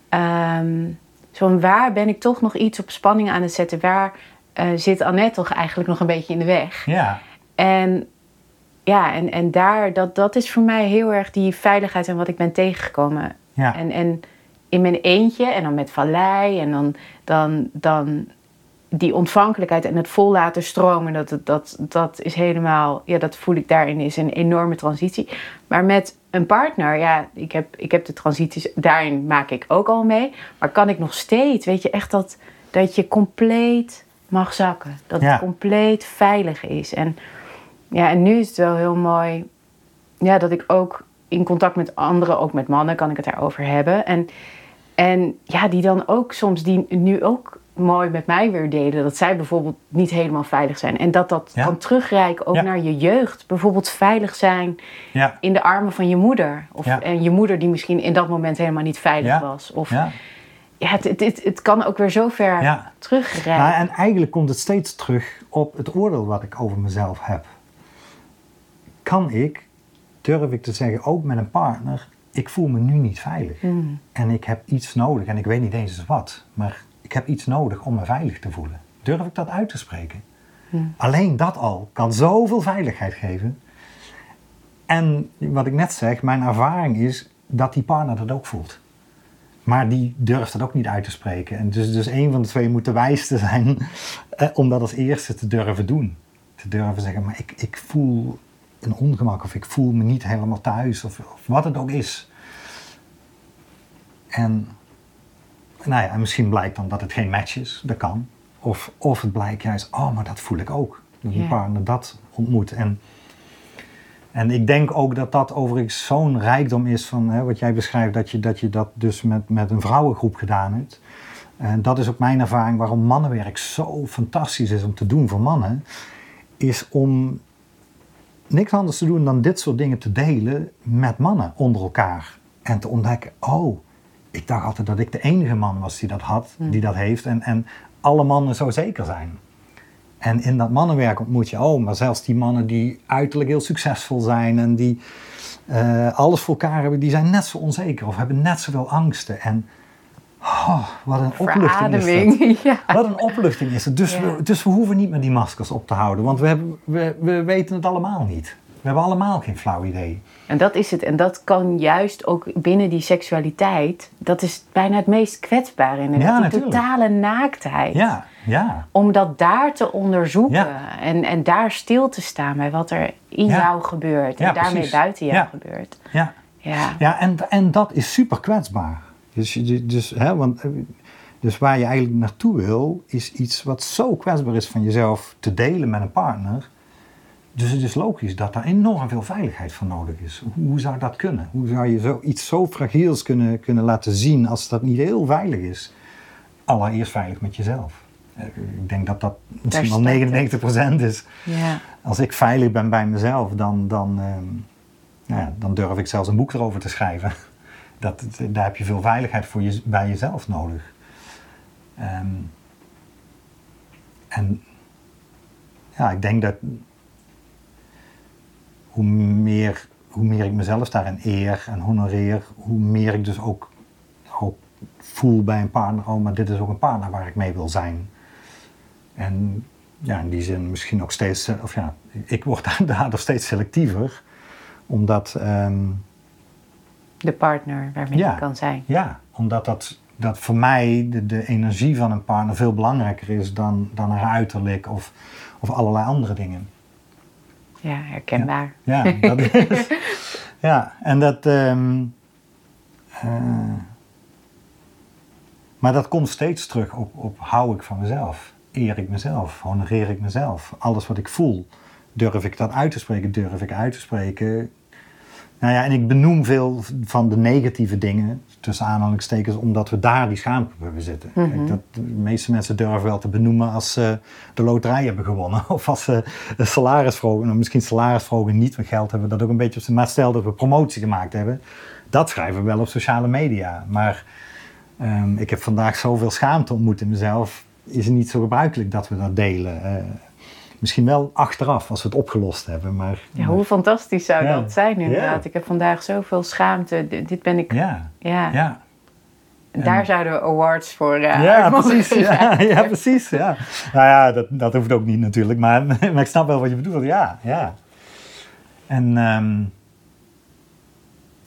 Um, zo waar ben ik toch nog iets op spanning aan het zetten? Waar uh, zit Annette toch eigenlijk nog een beetje in de weg? Ja. En ja, en, en daar, dat, dat is voor mij heel erg die veiligheid en wat ik ben tegengekomen. Ja. En, en in mijn eentje en dan met vallei en dan, dan, dan die ontvankelijkheid en het vol laten stromen, dat, dat, dat is helemaal, ja, dat voel ik daarin is een enorme transitie. Maar met een partner, ja, ik heb, ik heb de transities, daarin maak ik ook al mee. Maar kan ik nog steeds, weet je, echt dat, dat je compleet mag zakken. Dat het compleet veilig is. En, ja, en nu is het wel heel mooi, ja, dat ik ook in contact met anderen, ook met mannen, kan ik het daarover hebben. En, en ja, die dan ook soms, die nu ook mooi met mij weer deden. Dat zij bijvoorbeeld niet helemaal veilig zijn. En dat dat kan terugreiken ook naar je jeugd. Bijvoorbeeld veilig zijn ja. in de armen van je moeder. Of, En je moeder die misschien in dat moment helemaal niet veilig was. Of, ja. Het, het, het, het, kan ook weer zo ver ja. terugreiken. Nou, en eigenlijk komt het steeds terug op het oordeel wat ik over mezelf heb. Kan ik, durf ik te zeggen, ook met een partner... ik voel me nu niet veilig. Mm. En ik heb iets nodig en ik weet niet eens wat. Maar ik heb iets nodig om me veilig te voelen. Durf ik dat uit te spreken? Alleen dat al kan zoveel veiligheid geven. En wat ik net zeg, mijn ervaring is dat die partner dat ook voelt. Maar die durft dat ook niet uit te spreken. En dus, dus een van de twee moet de wijste zijn eh, om dat als eerste te durven doen. Te durven zeggen, maar ik, ik voel een ongemak of ik voel me niet helemaal thuis of, of wat het ook is. En nou ja, en misschien blijkt dan dat het geen match is, dat kan. Of, of het blijkt juist, oh, maar dat voel ik ook. Dat een partner dat ontmoet. En, en ik denk ook dat dat overigens zo'n rijkdom is van hè, wat jij beschrijft, dat je dat, je dat dus met, met een vrouwengroep gedaan hebt. En dat is ook mijn ervaring waarom mannenwerk zo fantastisch is om te doen voor mannen. Is om niks anders te doen dan dit soort dingen te delen met mannen onder elkaar. En te ontdekken, oh, ik dacht altijd dat ik de enige man was die dat had, die dat heeft. En, en alle mannen zo zeker zijn. En in dat mannenwerk ontmoet je, oh, maar zelfs die mannen die uiterlijk heel succesvol zijn en die uh, alles voor elkaar hebben, die zijn net zo onzeker of hebben net zoveel angsten. En oh, wat een opluchting is dat. Ja. Wat een opluchting is het. Dus, we, dus we hoeven niet meer die maskers op te houden, want we, hebben, we, we weten het allemaal niet. We hebben allemaal geen flauw idee. En dat is het. En dat kan juist ook binnen die seksualiteit. Dat is bijna het meest kwetsbare in Ja, die natuurlijk. totale naaktheid. Ja, ja. Om dat daar te onderzoeken. Ja. En, en daar stil te staan bij wat er in Ja. jou gebeurt. En daarmee precies. buiten jou Ja. gebeurt. ja. Ja. Ja, en, en dat is super kwetsbaar. Dus, dus, hè, want, eh, dus waar je eigenlijk naartoe wil, is iets wat zo kwetsbaar is van jezelf te delen met een partner. Dus het is logisch dat daar enorm veel veiligheid voor nodig is. Hoe, zou dat kunnen? Hoe zou je zo, iets zo fragiels kunnen, kunnen laten zien als dat niet heel veilig is? Allereerst veilig met jezelf. Eh, Ik denk dat dat misschien wel start het. 99% is. ja. Als ik veilig ben bij mezelf, dan, dan, ehm, nou ja, dan durf ik zelfs een boek erover te schrijven. Dat, daar heb je veel veiligheid voor je, bij jezelf nodig. Ehm, en ja, ik denk dat hoe meer, hoe meer ik mezelf daarin eer en honoreer, hoe meer ik dus ook, ook voel bij een partner, oh, maar dit is ook een partner waar ik mee wil zijn. En ja, in die zin misschien ook steeds, eh, of ja, ik word daar- daardoor steeds selectiever, omdat, ehm, De partner waarmee Ja. je kan zijn. ja, omdat dat, dat voor mij de, de energie van een partner veel belangrijker is dan, dan haar uiterlijk of, of allerlei andere dingen. Ja, herkenbaar. Ja, dat is. ja, en dat. ehm, eh, maar dat komt steeds terug op, op hou ik van mezelf? Eer ik mezelf? Honoreer ik mezelf? Alles wat ik voel, durf ik dat uit te spreken? Durf ik uit te spreken? Nou ja, en ik benoem veel van de negatieve dingen, tussen aanhalingstekens, omdat we daar die schaamte hebben zitten. Kijk, dat, de meeste mensen durven wel te benoemen als ze de loterij hebben gewonnen. Of als ze een salarisverhoging, nou, misschien salarisverhoging niet, want geld hebben we dat ook een beetje op zijn. Maar stel dat we promotie gemaakt hebben, dat schrijven we wel op sociale media. Maar ehm, ik heb vandaag zoveel schaamte ontmoet in mezelf, is het niet zo gebruikelijk dat we dat delen. Eh, misschien wel achteraf, als we het opgelost hebben. Maar, Ja, hoe fantastisch zou Ja. dat zijn inderdaad. Ja. Ik heb vandaag zoveel schaamte. Dit ben ik... Ja. ja, ja. Daar zouden we awards voor eh, Ja, precies. Ja, ja, precies. Ja. Nou ja, dat, dat hoeft ook niet natuurlijk, maar, maar ik snap wel wat je bedoelt. Ja, ja. En, ehm,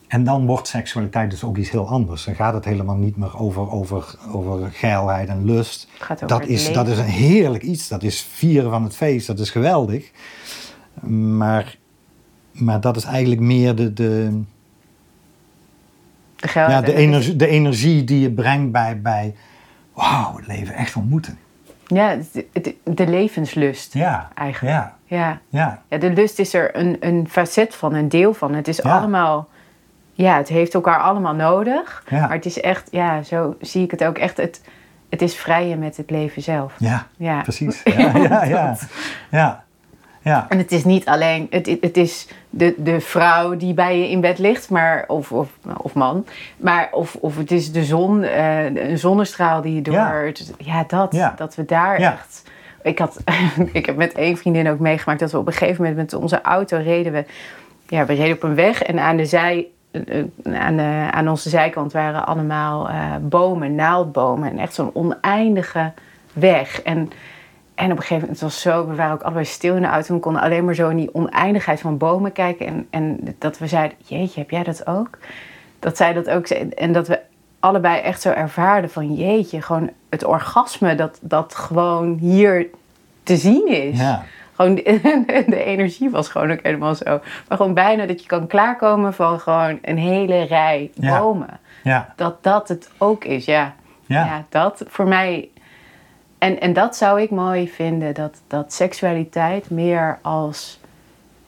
en dan wordt seksualiteit dus ook iets heel anders. Dan gaat het helemaal niet meer over, over, over geilheid en lust. Het gaat over Dat is, dat is een heerlijk iets. Dat is vieren van het feest. Dat is geweldig. Maar, maar dat is eigenlijk meer de, de, De, geld, ja, de, energie, de energie die je brengt bij, bij wauw, het leven echt ontmoeten. Ja, de levenslust Ja, eigenlijk. ja, Ja. ja. Ja, de lust is er een, een facet van, een deel van. Het is Ja. allemaal... Ja, het heeft elkaar allemaal nodig. Ja. Maar het is echt... Ja, zo zie ik het ook echt. Het, het is vrijen met het leven zelf. Ja, Ja. precies. Ja, ja, ja. Ja. ja. En het is niet alleen, het, het is de, de vrouw die bij je in bed ligt, maar, of, of, of man, maar of, of het is de zon, eh, een zonnestraal die je door. Ja. dat, dat we daar echt. Ik, had, ik heb met één vriendin ook meegemaakt dat we op een gegeven moment met onze auto reden. We, ja, we reden op een weg en aan, de zij, aan, de, aan onze zijkant waren allemaal eh, bomen, naaldbomen. En echt zo'n oneindige weg. En en op een gegeven moment, het was zo, we waren ook allebei stil in de auto. We konden alleen maar zo in die oneindigheid van bomen kijken. En, en dat we zeiden, jeetje, heb jij dat ook? Dat zij dat ook. En dat we allebei echt zo ervaarden van, jeetje, gewoon het orgasme dat, dat gewoon hier te zien is. Ja. Gewoon de, de energie was gewoon ook helemaal zo. Maar gewoon bijna dat je kan klaarkomen van gewoon een hele rij bomen. ja. Dat dat het ook is, ja. Ja. Ja, dat voor mij. En, en dat zou ik mooi vinden, dat, dat seksualiteit meer als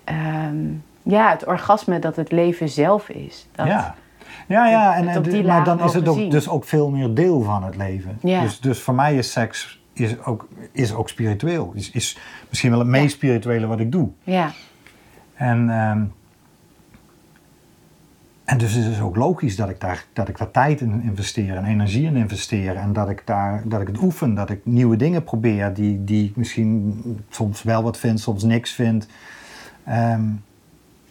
ehm, ja, het orgasme dat het leven zelf is. Dat, Ja. Ja, ja, en, en maar dan is het ook, dus ook veel meer deel van het leven. Ja. Dus, dus voor mij is seks is ook, is ook spiritueel. Is, is misschien wel het meest spirituele wat ik doe. Ja, En, ehm, en dus is het ook logisch dat ik, daar, dat ik daar tijd in investeer en energie in investeer. En dat ik, daar, dat ik het oefen, dat ik nieuwe dingen probeer die, die ik misschien soms wel wat vind, soms niks vind. Ehm,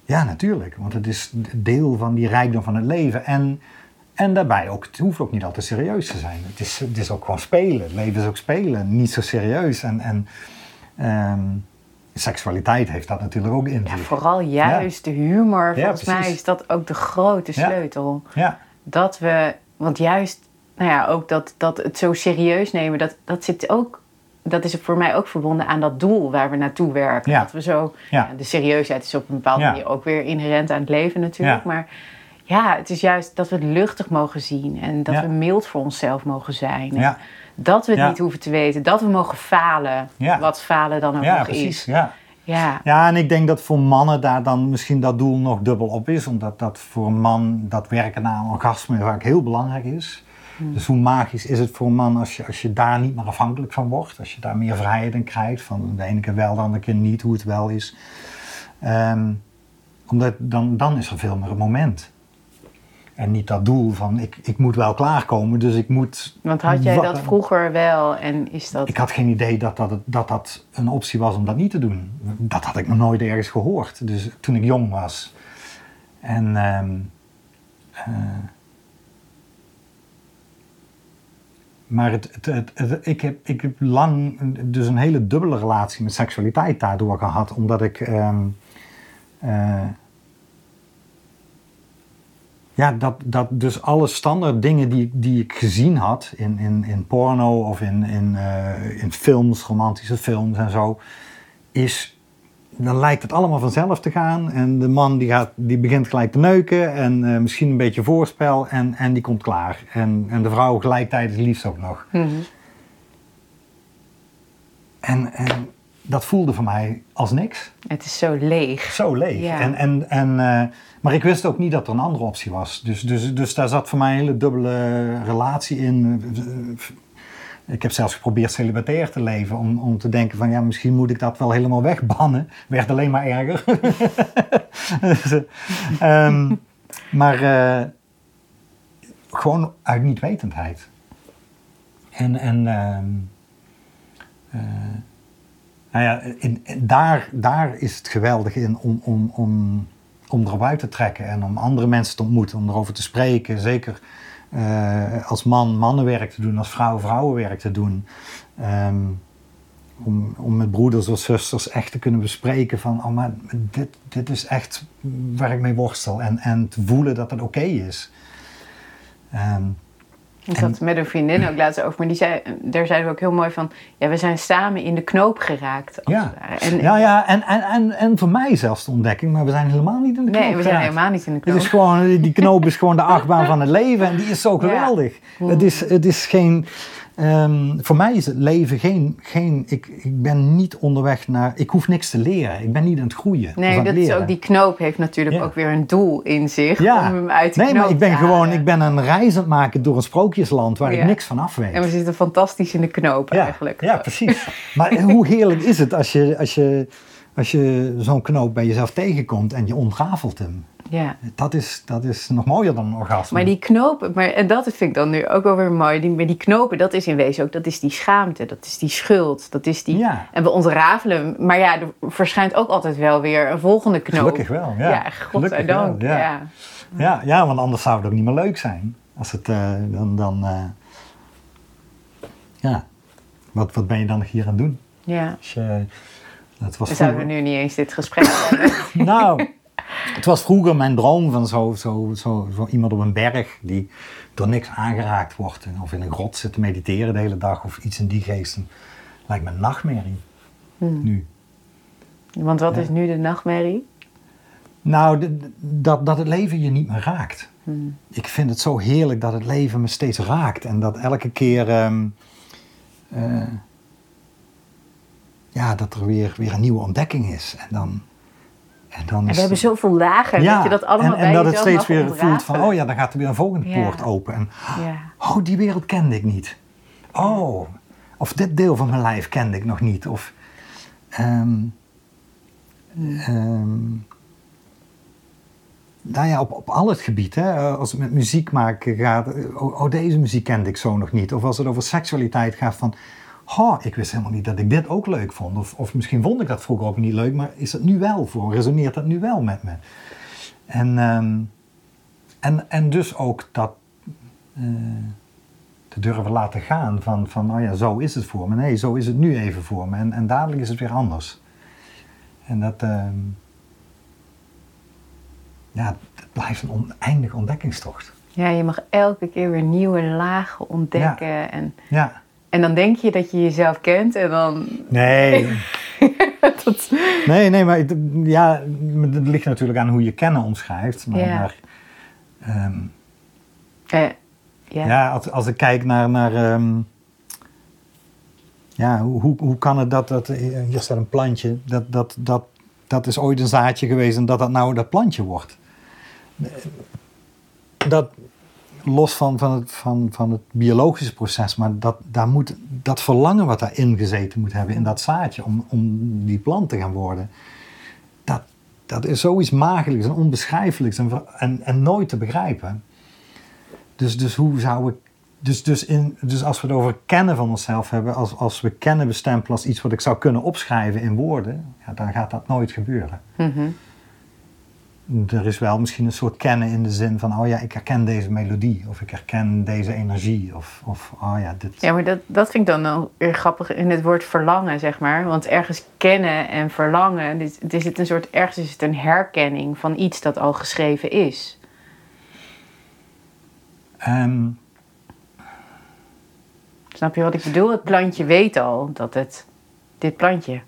ja, natuurlijk, want het is deel van die rijkdom van het leven. En, en daarbij ook, het hoeft ook niet altijd serieus te zijn. Het is, het is ook gewoon spelen. Het leven is ook spelen, niet zo serieus. En, en ehm, seksualiteit heeft dat natuurlijk ook in Ja, vooral juist de humor. Ja, Volgens mij is dat ook de grote sleutel. Ja, Dat we, want juist, nou ja, ook dat, dat het zo serieus nemen, dat, dat zit ook, dat is voor mij ook verbonden aan dat doel waar we naartoe werken. Dat we zo, de serieusheid is op een bepaalde manier ook weer inherent aan het leven natuurlijk. Maar ja, het is juist dat we het luchtig mogen zien en dat Ja. we mild voor onszelf mogen zijn. Ja, Dat we het Ja. niet hoeven te weten, dat we mogen falen, Ja. wat falen dan ook ja nog precies. is. Ja. Ja. ja, en ik denk dat voor mannen daar dan misschien dat doel nog dubbel op is. Omdat dat voor een man dat werken naar een orgasme vaak heel belangrijk is. Dus hoe magisch is het voor een man als je, als je daar niet meer afhankelijk van wordt. Als je daar meer vrijheid in krijgt. Van de ene keer wel, de andere keer niet, hoe het wel is. Ehm, omdat dan, dan is er veel meer een moment. En niet dat doel van ik, ik moet wel klaarkomen, dus ik moet... Want had jij dat vroeger wel en is dat... Ik had geen idee dat dat, dat dat een optie was om dat niet te doen. Dat had ik nog nooit ergens gehoord. Dus toen ik jong was. En ehm, eh, maar het, het, het, het- ik, heb, ik heb lang dus een hele dubbele relatie met seksualiteit daardoor gehad. Omdat ik ehm, eh, ja, dat, dat dus alle standaard dingen die, die ik gezien had in, in, in porno of in, in, eh, in films, romantische films en zo, is, dan lijkt het allemaal vanzelf te gaan. En de man die, gaat, die begint gelijk te neuken en eh, misschien een beetje voorspel en, en die komt klaar. En, en de vrouw gelijktijdig liefst ook nog. Mhm. En, en dat voelde voor mij als niks. Het is zo leeg. Zo leeg. Ja. En, en, en, eh, maar ik wist ook niet dat er een andere optie was. Dus, dus, dus daar zat voor mij een hele dubbele relatie in. Ik heb zelfs geprobeerd celibatair te leven. Om, om te denken van ja, misschien moet ik dat wel helemaal wegbannen. Werd alleen maar erger. Ehm, maar eh, gewoon uit niet-wetendheid. En, en ehm, eh, nou ja, in- daar, daar is het geweldig in om, om, om, om erop uit te trekken en om andere mensen te ontmoeten, om erover te spreken. Zeker eh, als man mannenwerk te doen, als vrouw vrouwenwerk te doen. Ehm, om, om met broeders of zusters echt te kunnen bespreken van, oh maar dit, dit is echt waar ik mee worstel. En, en te voelen dat het oké is. Ehm, Ik had met een vriendin ook laatst over, maar die zei, daar zeiden we ook heel mooi van, ja, we zijn samen in de knoop geraakt. Ja. het. En, ja, ja en, en, en, en voor mij zelfs de ontdekking, maar we zijn helemaal niet in de knoop nee, we zijn geraakt. helemaal niet in de Het knoop. is gewoon, die knoop is gewoon de achtbaan van het leven en die is zo geweldig. Het, is, het is geen, ehm, voor mij is het leven geen, geen ik, ik ben niet onderweg naar, ik hoef niks te leren. Ik ben niet aan het groeien. Nee, dat is ook, die knoop heeft natuurlijk Ja. ook weer een doel in zich ja. om hem uit de nee, maar ik ben te gewoon, ik ben een reis aan het maken door een sprookjesland waar Ja. ik niks van af weet. En we zitten fantastisch in de knoop eigenlijk. ja, precies. maar hoe heerlijk is het als je, als je, als je zo'n knoop bij jezelf tegenkomt en je ontrafelt hem. Ja. Dat is, dat is nog mooier dan een orgasme. Maar die knopen, maar, en dat vind ik dan nu ook wel weer mooi. Die, maar die knopen, dat is in wezen ook, dat is die schaamte, dat is die schuld, dat is die... Ja. En we ontrafelen hem. Maar ja, er verschijnt ook altijd wel weer een volgende knoop. Gelukkig wel, ja. Ja, godzijdank. ja. ja. Ja, ja, want anders zou het ook niet meer leuk zijn. Als het eh, dan. dan eh, ja, wat, wat ben je dan hier aan het doen? ja. Als je, het was zouden we nu niet eens dit gesprek hebben. nou, het was vroeger mijn droom van zo, zo, zo, zo iemand op een berg die door niks aangeraakt wordt. en Of in een grot zit te mediteren de hele dag of iets in die geesten. Lijkt me een nachtmerrie. Hmm. Nu. Want wat Ja. is nu de nachtmerrie? Nou, dat, dat het leven je niet meer raakt. Hmm. Ik vind het zo heerlijk dat het leven me steeds raakt. En dat elke keer... ehm, eh, ja, dat er weer, weer een nieuwe ontdekking is. En dan... En, dan En we hebben zoveel lagen, dat je dat allemaal en, bij en dat het steeds weer voelt van... Oh ja, dan gaat er weer een volgende Ja. poort open. En Ja. oh, die wereld kende ik niet. Oh, of dit deel van mijn lijf kende ik nog niet. Of... ehm, ehm, nou ja, op, op al het gebied. Hè? Als het met muziek maken gaat, oh, oh, deze muziek kende ik zo nog niet. Of als het over seksualiteit gaat van, oh, ik wist helemaal niet dat ik dit ook leuk vond. Of, of misschien vond ik dat vroeger ook niet leuk, maar is het nu wel voor? Resoneert dat nu wel met me? En, ehm, en, en dus ook dat eh, te durven laten gaan van, van, oh ja, zo is het voor me. Nee, zo is het nu even voor me. En, en dadelijk is het weer anders. En dat, ehm, ja, dat blijft een oneindige ontdekkingstocht. Ja, je mag elke keer weer nieuwe lagen ontdekken. En, Ja, en dan denk je dat je jezelf kent en dan... nee, dat, nee, nee, maar het, ja, het ligt natuurlijk aan hoe je kennen omschrijft. Maar, Ja. maar, ehm, eh, ja. Ja, als, als ik kijk naar, naar ehm, ja, hoe, hoe, hoe kan het dat, dat, eh, hier staat een plantje, dat, dat, dat, dat is ooit een zaadje geweest en dat dat nou dat plantje wordt. Dat, los van, van, het, van, van het biologische proces, maar dat, daar moet, dat verlangen wat daarin gezeten moet hebben, in dat zaadje, om, om die plant te gaan worden, dat, dat is zoiets magelijks en onbeschrijfelijks en, en, en nooit te begrijpen. Dus, dus hoe zou ik. Dus, dus, in, dus als we het over kennen van onszelf hebben, als, als we kennen bestempelen als iets wat ik zou kunnen opschrijven in woorden, ja, dan gaat dat nooit gebeuren. Mhm. Er is wel misschien een soort kennen in de zin van, oh ja, ik herken deze melodie, of ik herken deze energie, of, of oh ja, dit. Ja, maar dat, dat vind ik dan wel weer grappig in het woord verlangen, zeg maar. Want ergens kennen en verlangen, dit, is het een soort, ergens is het een herkenning van iets dat al geschreven is. Ehm, Snap je wat ik bedoel? Het plantje weet al dat het dit plantje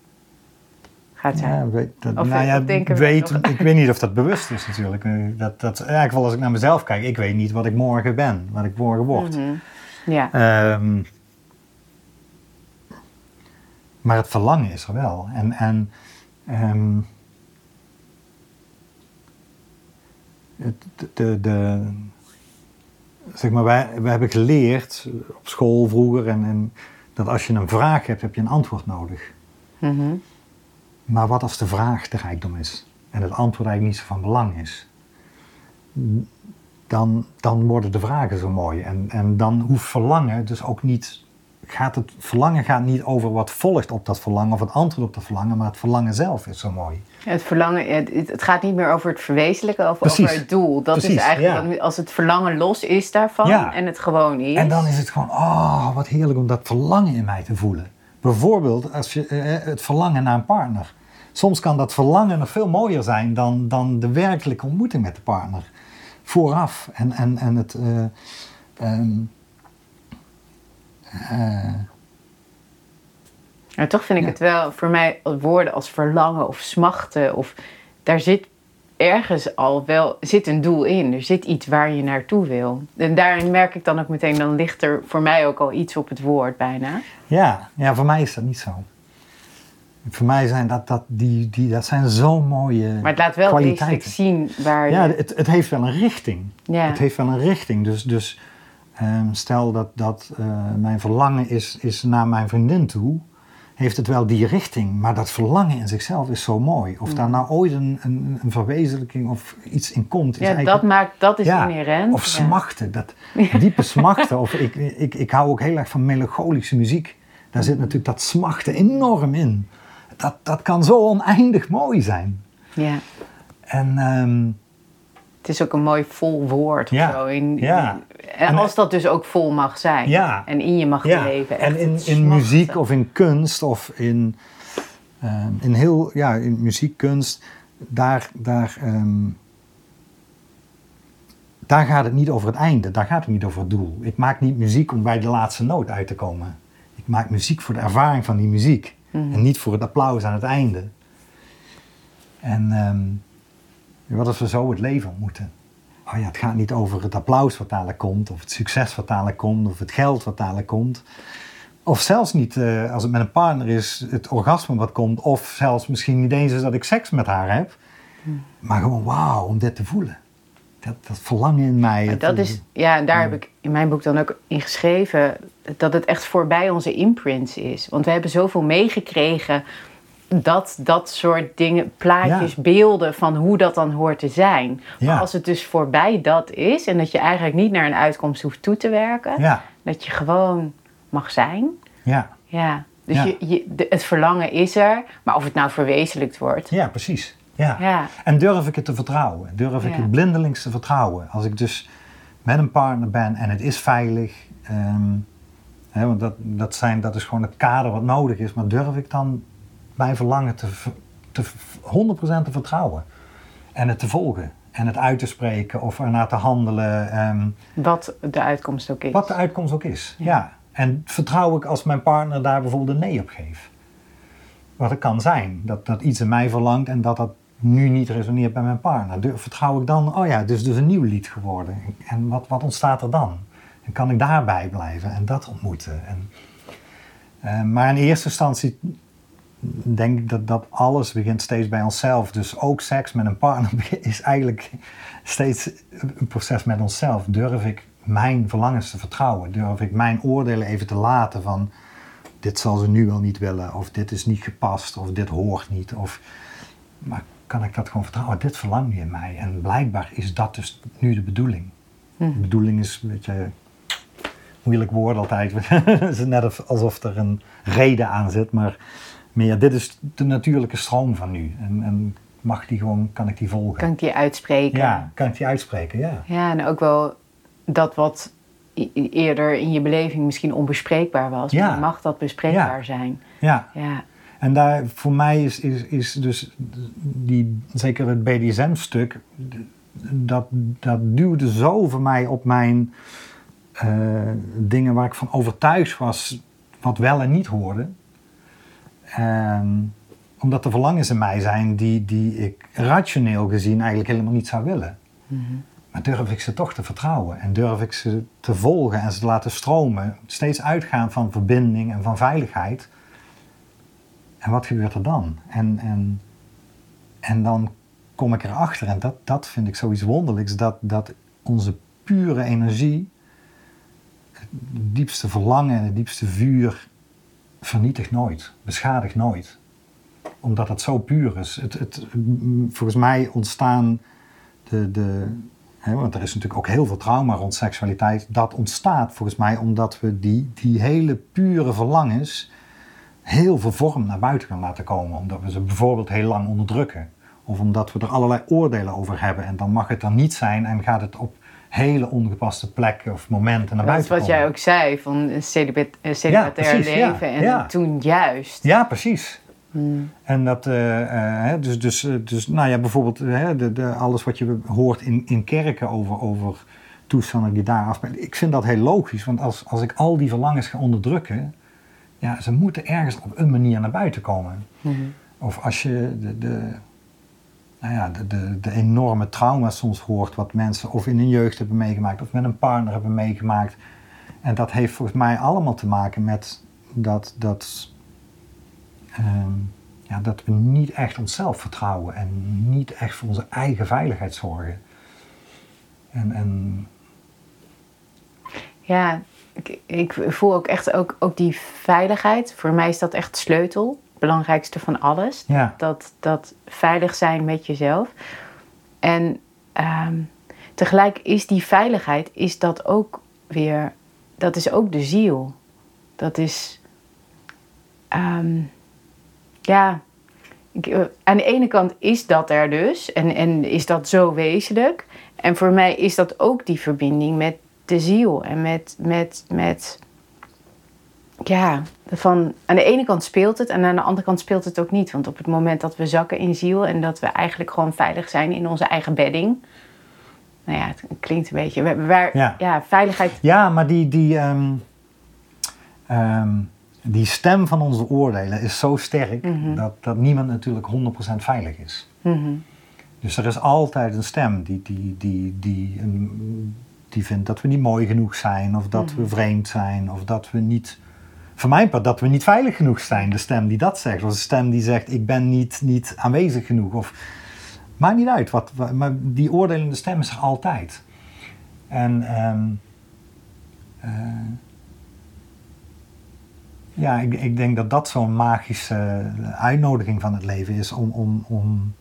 gaat zijn. ja, weet, dat, Of- nou ja, denken weet, ik weet niet of dat bewust is natuurlijk. Eh, Dat, dat, eigenlijk wel als ik naar mezelf kijk, ik weet niet wat ik morgen ben, wat ik morgen word. Mhm. Ja. Ehm, maar het verlangen is er wel. En, en ehm, het, de, de, zeg maar, wij, wij hebben geleerd op school vroeger en, en dat als je een vraag hebt, heb je een antwoord nodig. Mhm. Maar wat als de vraag de rijkdom is en het antwoord eigenlijk niet zo van belang is? Dan, dan worden de vragen zo mooi. En, en dan hoeft verlangen dus ook niet. Gaat het verlangen gaat niet over wat volgt op dat verlangen of het antwoord op dat verlangen, maar het verlangen zelf is zo mooi. Het verlangen, het, het gaat niet meer over het verwezenlijken of Precies. over het doel. Dat Precies, is eigenlijk ja. als het verlangen los is daarvan Ja. en het gewoon is. En dan is het gewoon, oh, wat heerlijk om dat verlangen in mij te voelen. Bijvoorbeeld als je, eh, het verlangen naar een partner. Soms kan dat verlangen nog veel mooier zijn dan, dan de werkelijke ontmoeting met de partner. Vooraf. En, en, en het. Maar toch vind ik Ja. het wel, voor mij woorden als verlangen of smachten, of, daar zit ergens al wel zit een doel in. Er zit iets waar je naartoe wil. En daarin merk ik dan ook meteen, dan ligt er voor mij ook al iets op het woord bijna. ja, ja, voor mij is dat niet zo. Voor mij zijn dat, dat, die, die, dat zijn zo mooie Maar het laat wel kwaliteiten. zien waar je... Ja, het, het heeft wel een richting. Ja. Het heeft wel een richting. Dus, dus ehm, stel dat, dat eh, mijn verlangen is, is naar mijn vriendin toe, heeft het wel die richting. Maar dat verlangen in zichzelf is zo mooi. Of daar nou ooit een, een, een verwezenlijking of iets in komt. Is ja, dat maakt, dat is ja, inherent. Of Ja. smachten, dat diepe smachten. Of ik, ik, ik hou ook heel erg van melancholische muziek. Daar zit natuurlijk dat smachten enorm in. Dat, dat kan zo oneindig mooi zijn. Ja. En ehm, Het is ook een mooi vol woord Ja, of zo. In, ja. En En- als dat dus ook vol mag zijn. Ja. En in je mag Ja, leven. en in, in muziek of in kunst of in, ehm, in heel, ja, in muziek, kunst, daar, daar, ehm, daar gaat het niet over het einde, daar gaat het niet over het doel. Ik maak niet muziek om bij de laatste noot uit te komen. Ik maak muziek voor de ervaring van die muziek Mhm. en niet voor het applaus aan het einde. En ehm, wat als we zo het leven ontmoeten? Oh ja, het gaat niet over het applaus wat dadelijk komt, of het succes wat dadelijk komt, of het geld wat dadelijk komt. Of zelfs niet, eh, als het met een partner is, het orgasme wat komt, of zelfs misschien niet eens is dat ik seks met haar heb. Maar gewoon wauw, om dit te voelen. Dat, dat verlangen in mij. Het- dat is, ja, en daar heb ik in mijn boek dan ook in geschreven dat het echt voorbij onze imprints is. Want we hebben zoveel meegekregen dat dat soort dingen, plaatjes, Ja. beelden van hoe dat dan hoort te zijn. Maar als het dus voorbij dat is en dat je eigenlijk niet naar een uitkomst hoeft toe te werken, Ja, dat je gewoon mag zijn. ja, Ja. Dus Ja. Je, je, de- het verlangen is er, maar of het nou verwezenlijkt wordt. ja, precies. Ja. Ja. En durf ik het te vertrouwen? Durf ik het blindelings te vertrouwen? Als ik dus met een partner ben en het is veilig, ehm, hè, want dat, dat, zijn, dat is gewoon het kader wat nodig is, maar durf ik dan mijn verlangen te, ver- te te, 100% te vertrouwen. En het te volgen. En het uit te spreken of ernaar te handelen. ehm, Wat de uitkomst ook is. wat de uitkomst ook is. Ja. En vertrouw ik als mijn partner daar bijvoorbeeld een nee op geeft. Wat het kan zijn. Dat, dat iets in mij verlangt en dat dat nu niet resoneert bij mijn partner. Vertrouw ik dan, oh ja, is dus een nieuw lied geworden. En wat, wat ontstaat er dan? En kan ik daarbij blijven en dat ontmoeten? En, eh, maar in eerste instantie denk ik dat, dat alles begint steeds bij onszelf. Dus ook seks met een partner is eigenlijk steeds een proces met onszelf. Durf ik mijn verlangens te vertrouwen? Durf ik mijn oordelen even te laten van dit zal ze nu wel niet willen, of dit is niet gepast, of dit hoort niet. Of, maar kan ik dat gewoon vertrouwen? Dit verlangt nu in mij. En blijkbaar is dat dus nu de bedoeling. Hm. De bedoeling is, weet je, moeilijk woord altijd. Het is net of- alsof er een reden aan zit, maar meer, dit is de natuurlijke stroom van nu. En, en mag die gewoon, kan ik die volgen? Kan ik die uitspreken? ja, kan ik die uitspreken? Ja. Ja, en ook wel dat wat eerder in je beleving misschien onbespreekbaar was. Ja. Mag dat bespreekbaar Ja. zijn? ja. Ja. En daar, voor mij is, is, is dus die, zeker het BDSM-stuk, dat, dat duwde zo voor mij op mijn eh, dingen waar ik van overtuigd was, wat wel en niet hoorde. En omdat er verlangens in mij zijn die, die ik rationeel gezien eigenlijk helemaal niet zou willen. Mhm. Maar durf ik ze toch te vertrouwen en durf ik ze te volgen en ze te laten stromen, steeds uitgaan van verbinding en van veiligheid. En wat gebeurt er dan? En, en, en dan kom ik erachter, en dat, dat vind ik zoiets wonderlijks, dat, dat onze pure energie, het diepste verlangen en het diepste vuur, vernietigt nooit, beschadigt nooit. Omdat het zo puur is. Het, het, volgens mij ontstaan de, de, want er is natuurlijk ook heel veel trauma rond seksualiteit. Dat ontstaat volgens mij omdat we die, die hele pure verlangens heel veel vorm naar buiten gaan laten komen. Omdat we ze bijvoorbeeld heel lang onderdrukken. Of omdat we er allerlei oordelen over hebben. En dan mag het er niet zijn en gaat het op hele ongepaste plekken of momenten naar Dat is buiten wat komen. jij ook zei, van een celibat- celibatair ja, leven. En ja. toen juist. Ja, precies. Hmm. En dat, eh, eh, dus, dus, eh, dus, nou ja, bijvoorbeeld de, de, alles wat je hoort in, in kerken over, over toestanden die daar afspelen. Ik vind dat heel logisch, want als, als ik al die verlangens ga onderdrukken, ja, ze moeten ergens op een manier naar buiten komen. Mhm. Of als je de, de, nou ja, de, de, de enorme trauma's soms hoort, wat mensen of in hun jeugd hebben meegemaakt, of met een partner hebben meegemaakt. En dat heeft volgens mij allemaal te maken met dat, dat, ehm, ja, dat we niet echt onszelf vertrouwen en niet echt voor onze eigen veiligheid zorgen. En, en Ja, ik, ik voel ook echt ook, ook die veiligheid. Voor mij is dat echt sleutel. Het belangrijkste van alles. ja, Dat, dat veilig zijn met jezelf. En ehm, tegelijk is die veiligheid, is dat ook weer, dat is ook de ziel. Dat is, ehm, ja, ik, eh, aan de ene kant is dat er dus en, en is dat zo wezenlijk. En voor mij is dat ook die verbinding met de ziel en met, met, met ja, van aan de ene kant speelt het en aan de andere kant speelt het ook niet. Want op het moment dat we zakken in ziel en dat we eigenlijk gewoon veilig zijn in onze eigen bedding. Nou ja, het klinkt een beetje. Waar, waar- Ja. ja, veiligheid. ja maar die, die, ehm, ehm, die stem van onze oordelen is zo sterk Mhm. dat, dat niemand natuurlijk 100% veilig is. Mhm. Dus er is altijd een stem die, die, die, die, een- die vindt dat we niet mooi genoeg zijn, of dat we vreemd zijn, of dat we niet. Voor mijn part dat we niet veilig genoeg zijn. De stem die dat zegt, of de stem die zegt: Ik ben niet, niet aanwezig genoeg. Of, maakt niet uit, wat, wa- maar die oordelende stem is er altijd. En ehm, eh, ja, ik, ik denk dat dat zo'n magische uitnodiging van het leven is om, om, om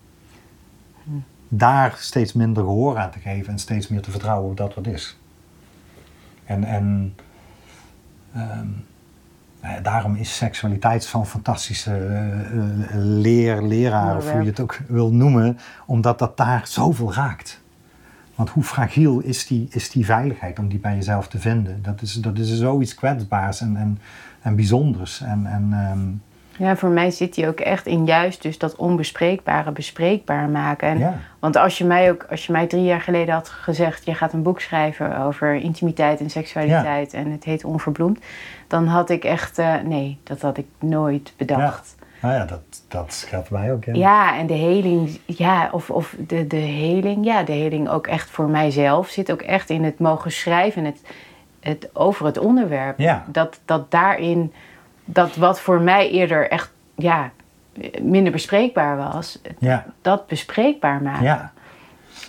daar steeds minder gehoor aan te geven en steeds meer te vertrouwen op dat wat is. En, en ehm, nou daarom is seksualiteit zo'n fantastische leer, leraar, of hoe je het ook wil noemen, omdat dat daar zoveel raakt. Want hoe fragiel is die, is die veiligheid om die bij jezelf te vinden? Dat is, dat is zoiets kwetsbaars en, en, en bijzonders. En, en, ehm, Ja, voor mij zit die ook echt in juist dus dat onbespreekbare bespreekbaar maken. En, Ja. Want als je, mij ook, als je mij drie jaar geleden had gezegd... je gaat een boek schrijven over intimiteit en seksualiteit... en het heet Onverbloemd... dan had ik echt... eh, nee, dat had ik nooit bedacht. Nou ja, dat, dat voor mij ook. Ja. Ja, en de heling, ja, of, of de, de heling, ja, de heling ook echt voor mijzelf zit ook echt in het mogen schrijven, het, het over het onderwerp. Ja. Dat, dat daarin, dat wat voor mij eerder echt, ja, minder bespreekbaar was, Ja. dat bespreekbaar maken. Ja.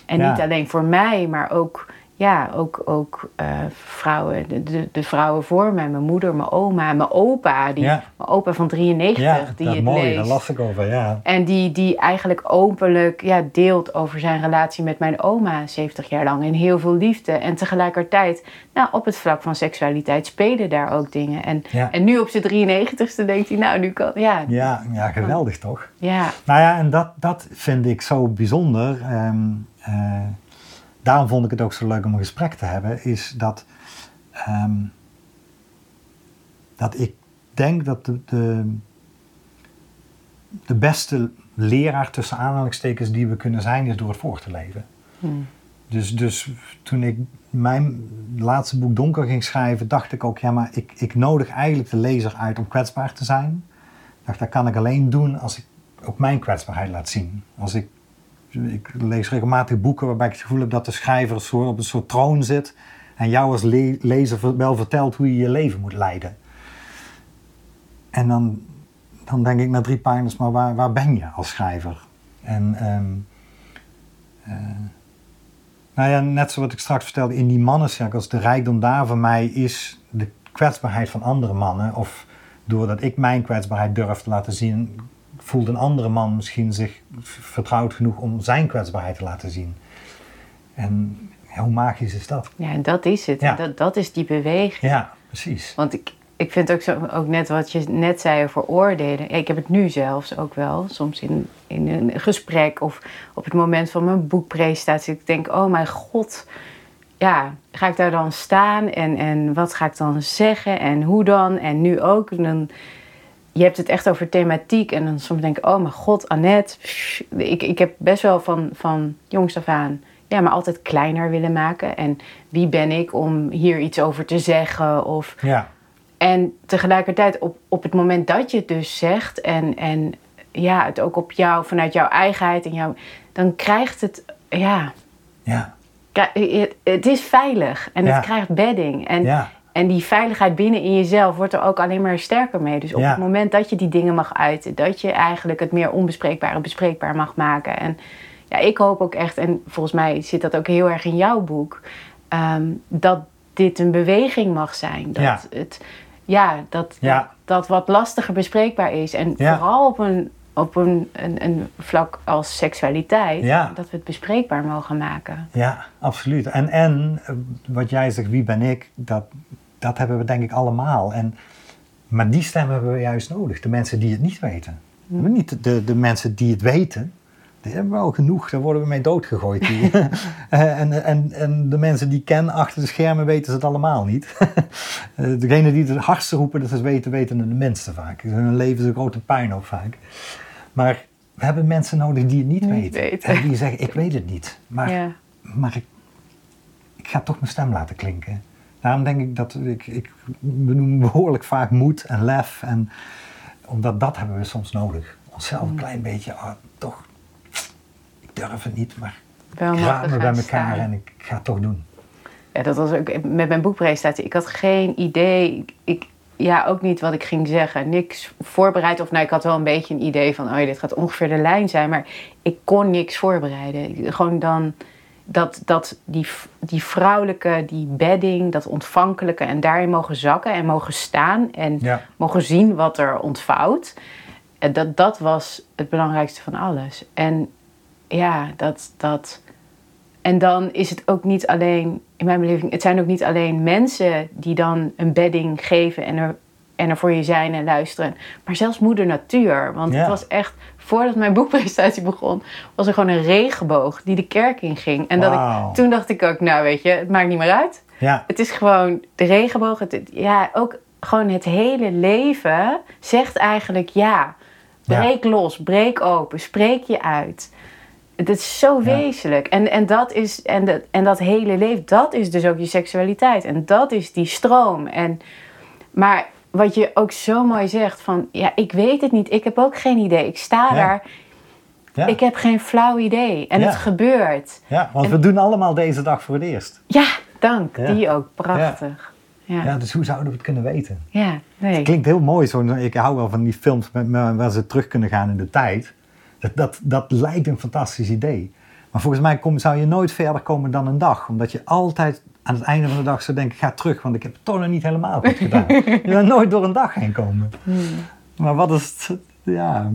En Ja. niet alleen voor mij, maar ook, ja, ook, ook eh, vrouwen, de, de, de vrouwen voor mij, mijn moeder, mijn oma, mijn opa, die, Ja. mijn opa van 93, Ja, die dat het mooi, leest. daar las ik over, ja. En die, die eigenlijk openlijk ja, deelt over zijn relatie met mijn oma 70 jaar lang. En heel veel liefde. En tegelijkertijd, nou, op het vlak van seksualiteit spelen daar ook dingen. En, Ja. en nu op zijn 93ste denkt hij, nou, nu kan. Ja, Ja, ja geweldig toch? ja, Nou ja, en dat, dat vind ik zo bijzonder. Ehm, eh, daarom vond ik het ook zo leuk om een gesprek te hebben. Is dat, ehm, dat ik denk dat de, de, de beste leraar tussen aanhalingstekens die we kunnen zijn, is door het voor te leven. Hmm. Dus, dus toen ik mijn laatste boek Donker ging schrijven, dacht ik ook, ja, maar ik, ik nodig eigenlijk de lezer uit om kwetsbaar te zijn. Ik dacht, dat kan ik alleen doen als ik ook mijn kwetsbaarheid laat zien. Als ik, ik lees regelmatig boeken waarbij ik het gevoel heb dat de schrijver op een soort troon zit en jou als le- lezer wel vertelt hoe je je leven moet leiden. En dan, dan denk ik na drie pagina's, maar waar, waar ben je als schrijver? En ehm, eh, nou ja, net zoals ik straks vertelde, in die mannencirkels, de rijkdom daar voor mij is de kwetsbaarheid van andere mannen. Of doordat ik mijn kwetsbaarheid durf te laten zien, voelt een andere man misschien zich vertrouwd genoeg om zijn kwetsbaarheid te laten zien. En ja, hoe magisch is dat? ja, en dat is het. Ja. Dat, dat is die beweging. Ja, precies. Want ik, ik vind ook, zo, ook net wat je net zei over oordelen. Ja, ik heb het nu zelfs ook wel, soms in, in een gesprek of op het moment van mijn boekpresentatie. Ik denk, oh mijn god, ja, ga ik daar dan staan en, en wat ga ik dan zeggen en hoe dan? En nu ook. En dan, je hebt het echt over thematiek en dan soms denk ik, oh mijn god, Annette. pff, Ik, ik heb best wel van, van jongs af aan, ja, maar altijd kleiner willen maken. En wie ben ik om hier iets over te zeggen of... Ja, En tegelijkertijd op, op het moment dat je het dus zegt en, en ja, het ook op jou, vanuit jouw eigenheid en jou, dan krijgt het, ja, ja, het, het is veilig en Ja. het krijgt bedding. En, ja, en die veiligheid binnen in jezelf wordt er ook alleen maar sterker mee. Dus op Ja. het moment dat je die dingen mag uiten, dat je eigenlijk het meer onbespreekbare bespreekbaar mag maken. En ja, ik hoop ook echt, en volgens mij zit dat ook heel erg in jouw boek, ehm, dat dit een beweging mag zijn. Dat Ja. het, ja, dat, Ja. dat, wat lastiger bespreekbaar is. En Ja. vooral op een, op een, een, een vlak als seksualiteit, Ja. dat we het bespreekbaar mogen maken. ja, absoluut. En, en eh, wat jij zegt, wie ben ik, dat, dat hebben we denk ik allemaal. En, maar die stem hebben we juist nodig, de mensen die het niet weten. Niet de, de mensen die het weten, die hebben we al genoeg, daar worden we mee doodgegooid. Eh, en, en, en de mensen die ik ken achter de schermen weten ze het allemaal niet. Eh, Degene die het hardste roepen dat ze het weten, weten de minste vaak. Hun leven is een grote puinhoop vaak. Maar we hebben mensen nodig die het niet, Niet weten. weten. En die zeggen, ik weet het niet. Maar, Ja. maar ik, ik ga toch mijn stem laten klinken. Daarom denk ik dat ik, ik benoem behoorlijk vaak moed en lef. En, omdat dat hebben we soms nodig. Onszelf een klein beetje, ah, toch, ik durf het niet, maar Wel ik raad me bij elkaar staan. en ik ga het toch doen. Ja, dat was ook met mijn boekpresentatie. Ik had geen idee. Ik, ja, ook niet wat ik ging zeggen. Niks voorbereid. Of nou, ik had wel een beetje een idee van... oh dit gaat ongeveer de lijn zijn. Maar ik kon niks voorbereiden. Ik- Gewoon dan dat, dat die, die vrouwelijke, die bedding, dat ontvankelijke... en daarin mogen zakken en mogen staan... en Ja. mogen zien wat er ontvouwt. En Dat, dat was het belangrijkste van alles. En ja, dat... dat en dan is het ook niet alleen, in mijn beleving, het zijn ook niet alleen mensen die dan een bedding geven en er, en er voor je zijn en luisteren. Maar zelfs moeder natuur. Want Ja. het was echt, voordat mijn boekpresentatie begon, was er gewoon een regenboog die de kerk in ging. En dat ik, toen dacht ik ook, nou weet je, het maakt niet meer uit. Ja, Het is gewoon de regenboog. Het, ja, ook gewoon het hele leven zegt eigenlijk ja. Breek los, breek open, spreek je uit. Het is zo Ja. wezenlijk. En, en, dat is, en, dat, en dat hele leven, dat is dus ook je seksualiteit. En dat is die stroom. En, maar wat je ook zo mooi zegt van, ja, ik weet het niet. Ik heb ook geen idee. Ik sta Ja. daar, Ja, ik heb geen flauw idee. En Ja. het gebeurt. ja want we doen allemaal deze dag voor het eerst. Ja, dank. Die ook. Prachtig. Ja, Ja, dus hoe zouden we het kunnen weten? ja. nee. Klinkt heel mooi. Zo, ik hou wel van die films met, met- waar ze terug kunnen gaan in de tijd. Dat, dat, dat lijkt een fantastisch idee. Maar volgens mij kom, zou je nooit verder komen dan een dag. Omdat je altijd aan het einde van de dag zou denken, ga terug. Want ik heb het toch nog niet helemaal goed gedaan. je zou nooit door een dag heen komen. Hmm. Maar wat is het? Ja,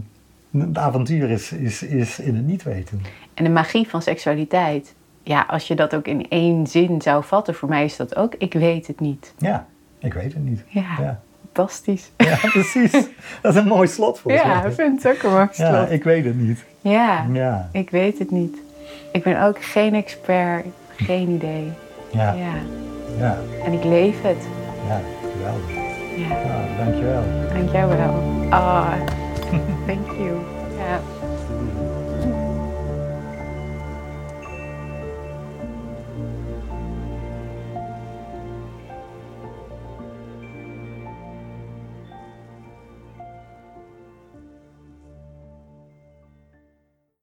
het avontuur is, is, is in het niet weten. En de magie van seksualiteit. Ja, als je dat ook in één zin zou vatten, voor mij is dat ook, ik weet het niet. Ja, ik weet het niet. Ja, Ja, fantastisch. ja precies. Dat is een mooi slot volgens Ja, ik vind het ook een mooi Ja, slot. ik weet het niet. Ja, Ja, ik weet het niet. Ik ben ook geen expert, geen idee. Ja, Ja, ja, en ik leef het. ja, geweldig. Ja, Ja, dankjewel. dank jou wel. Ah, thank you.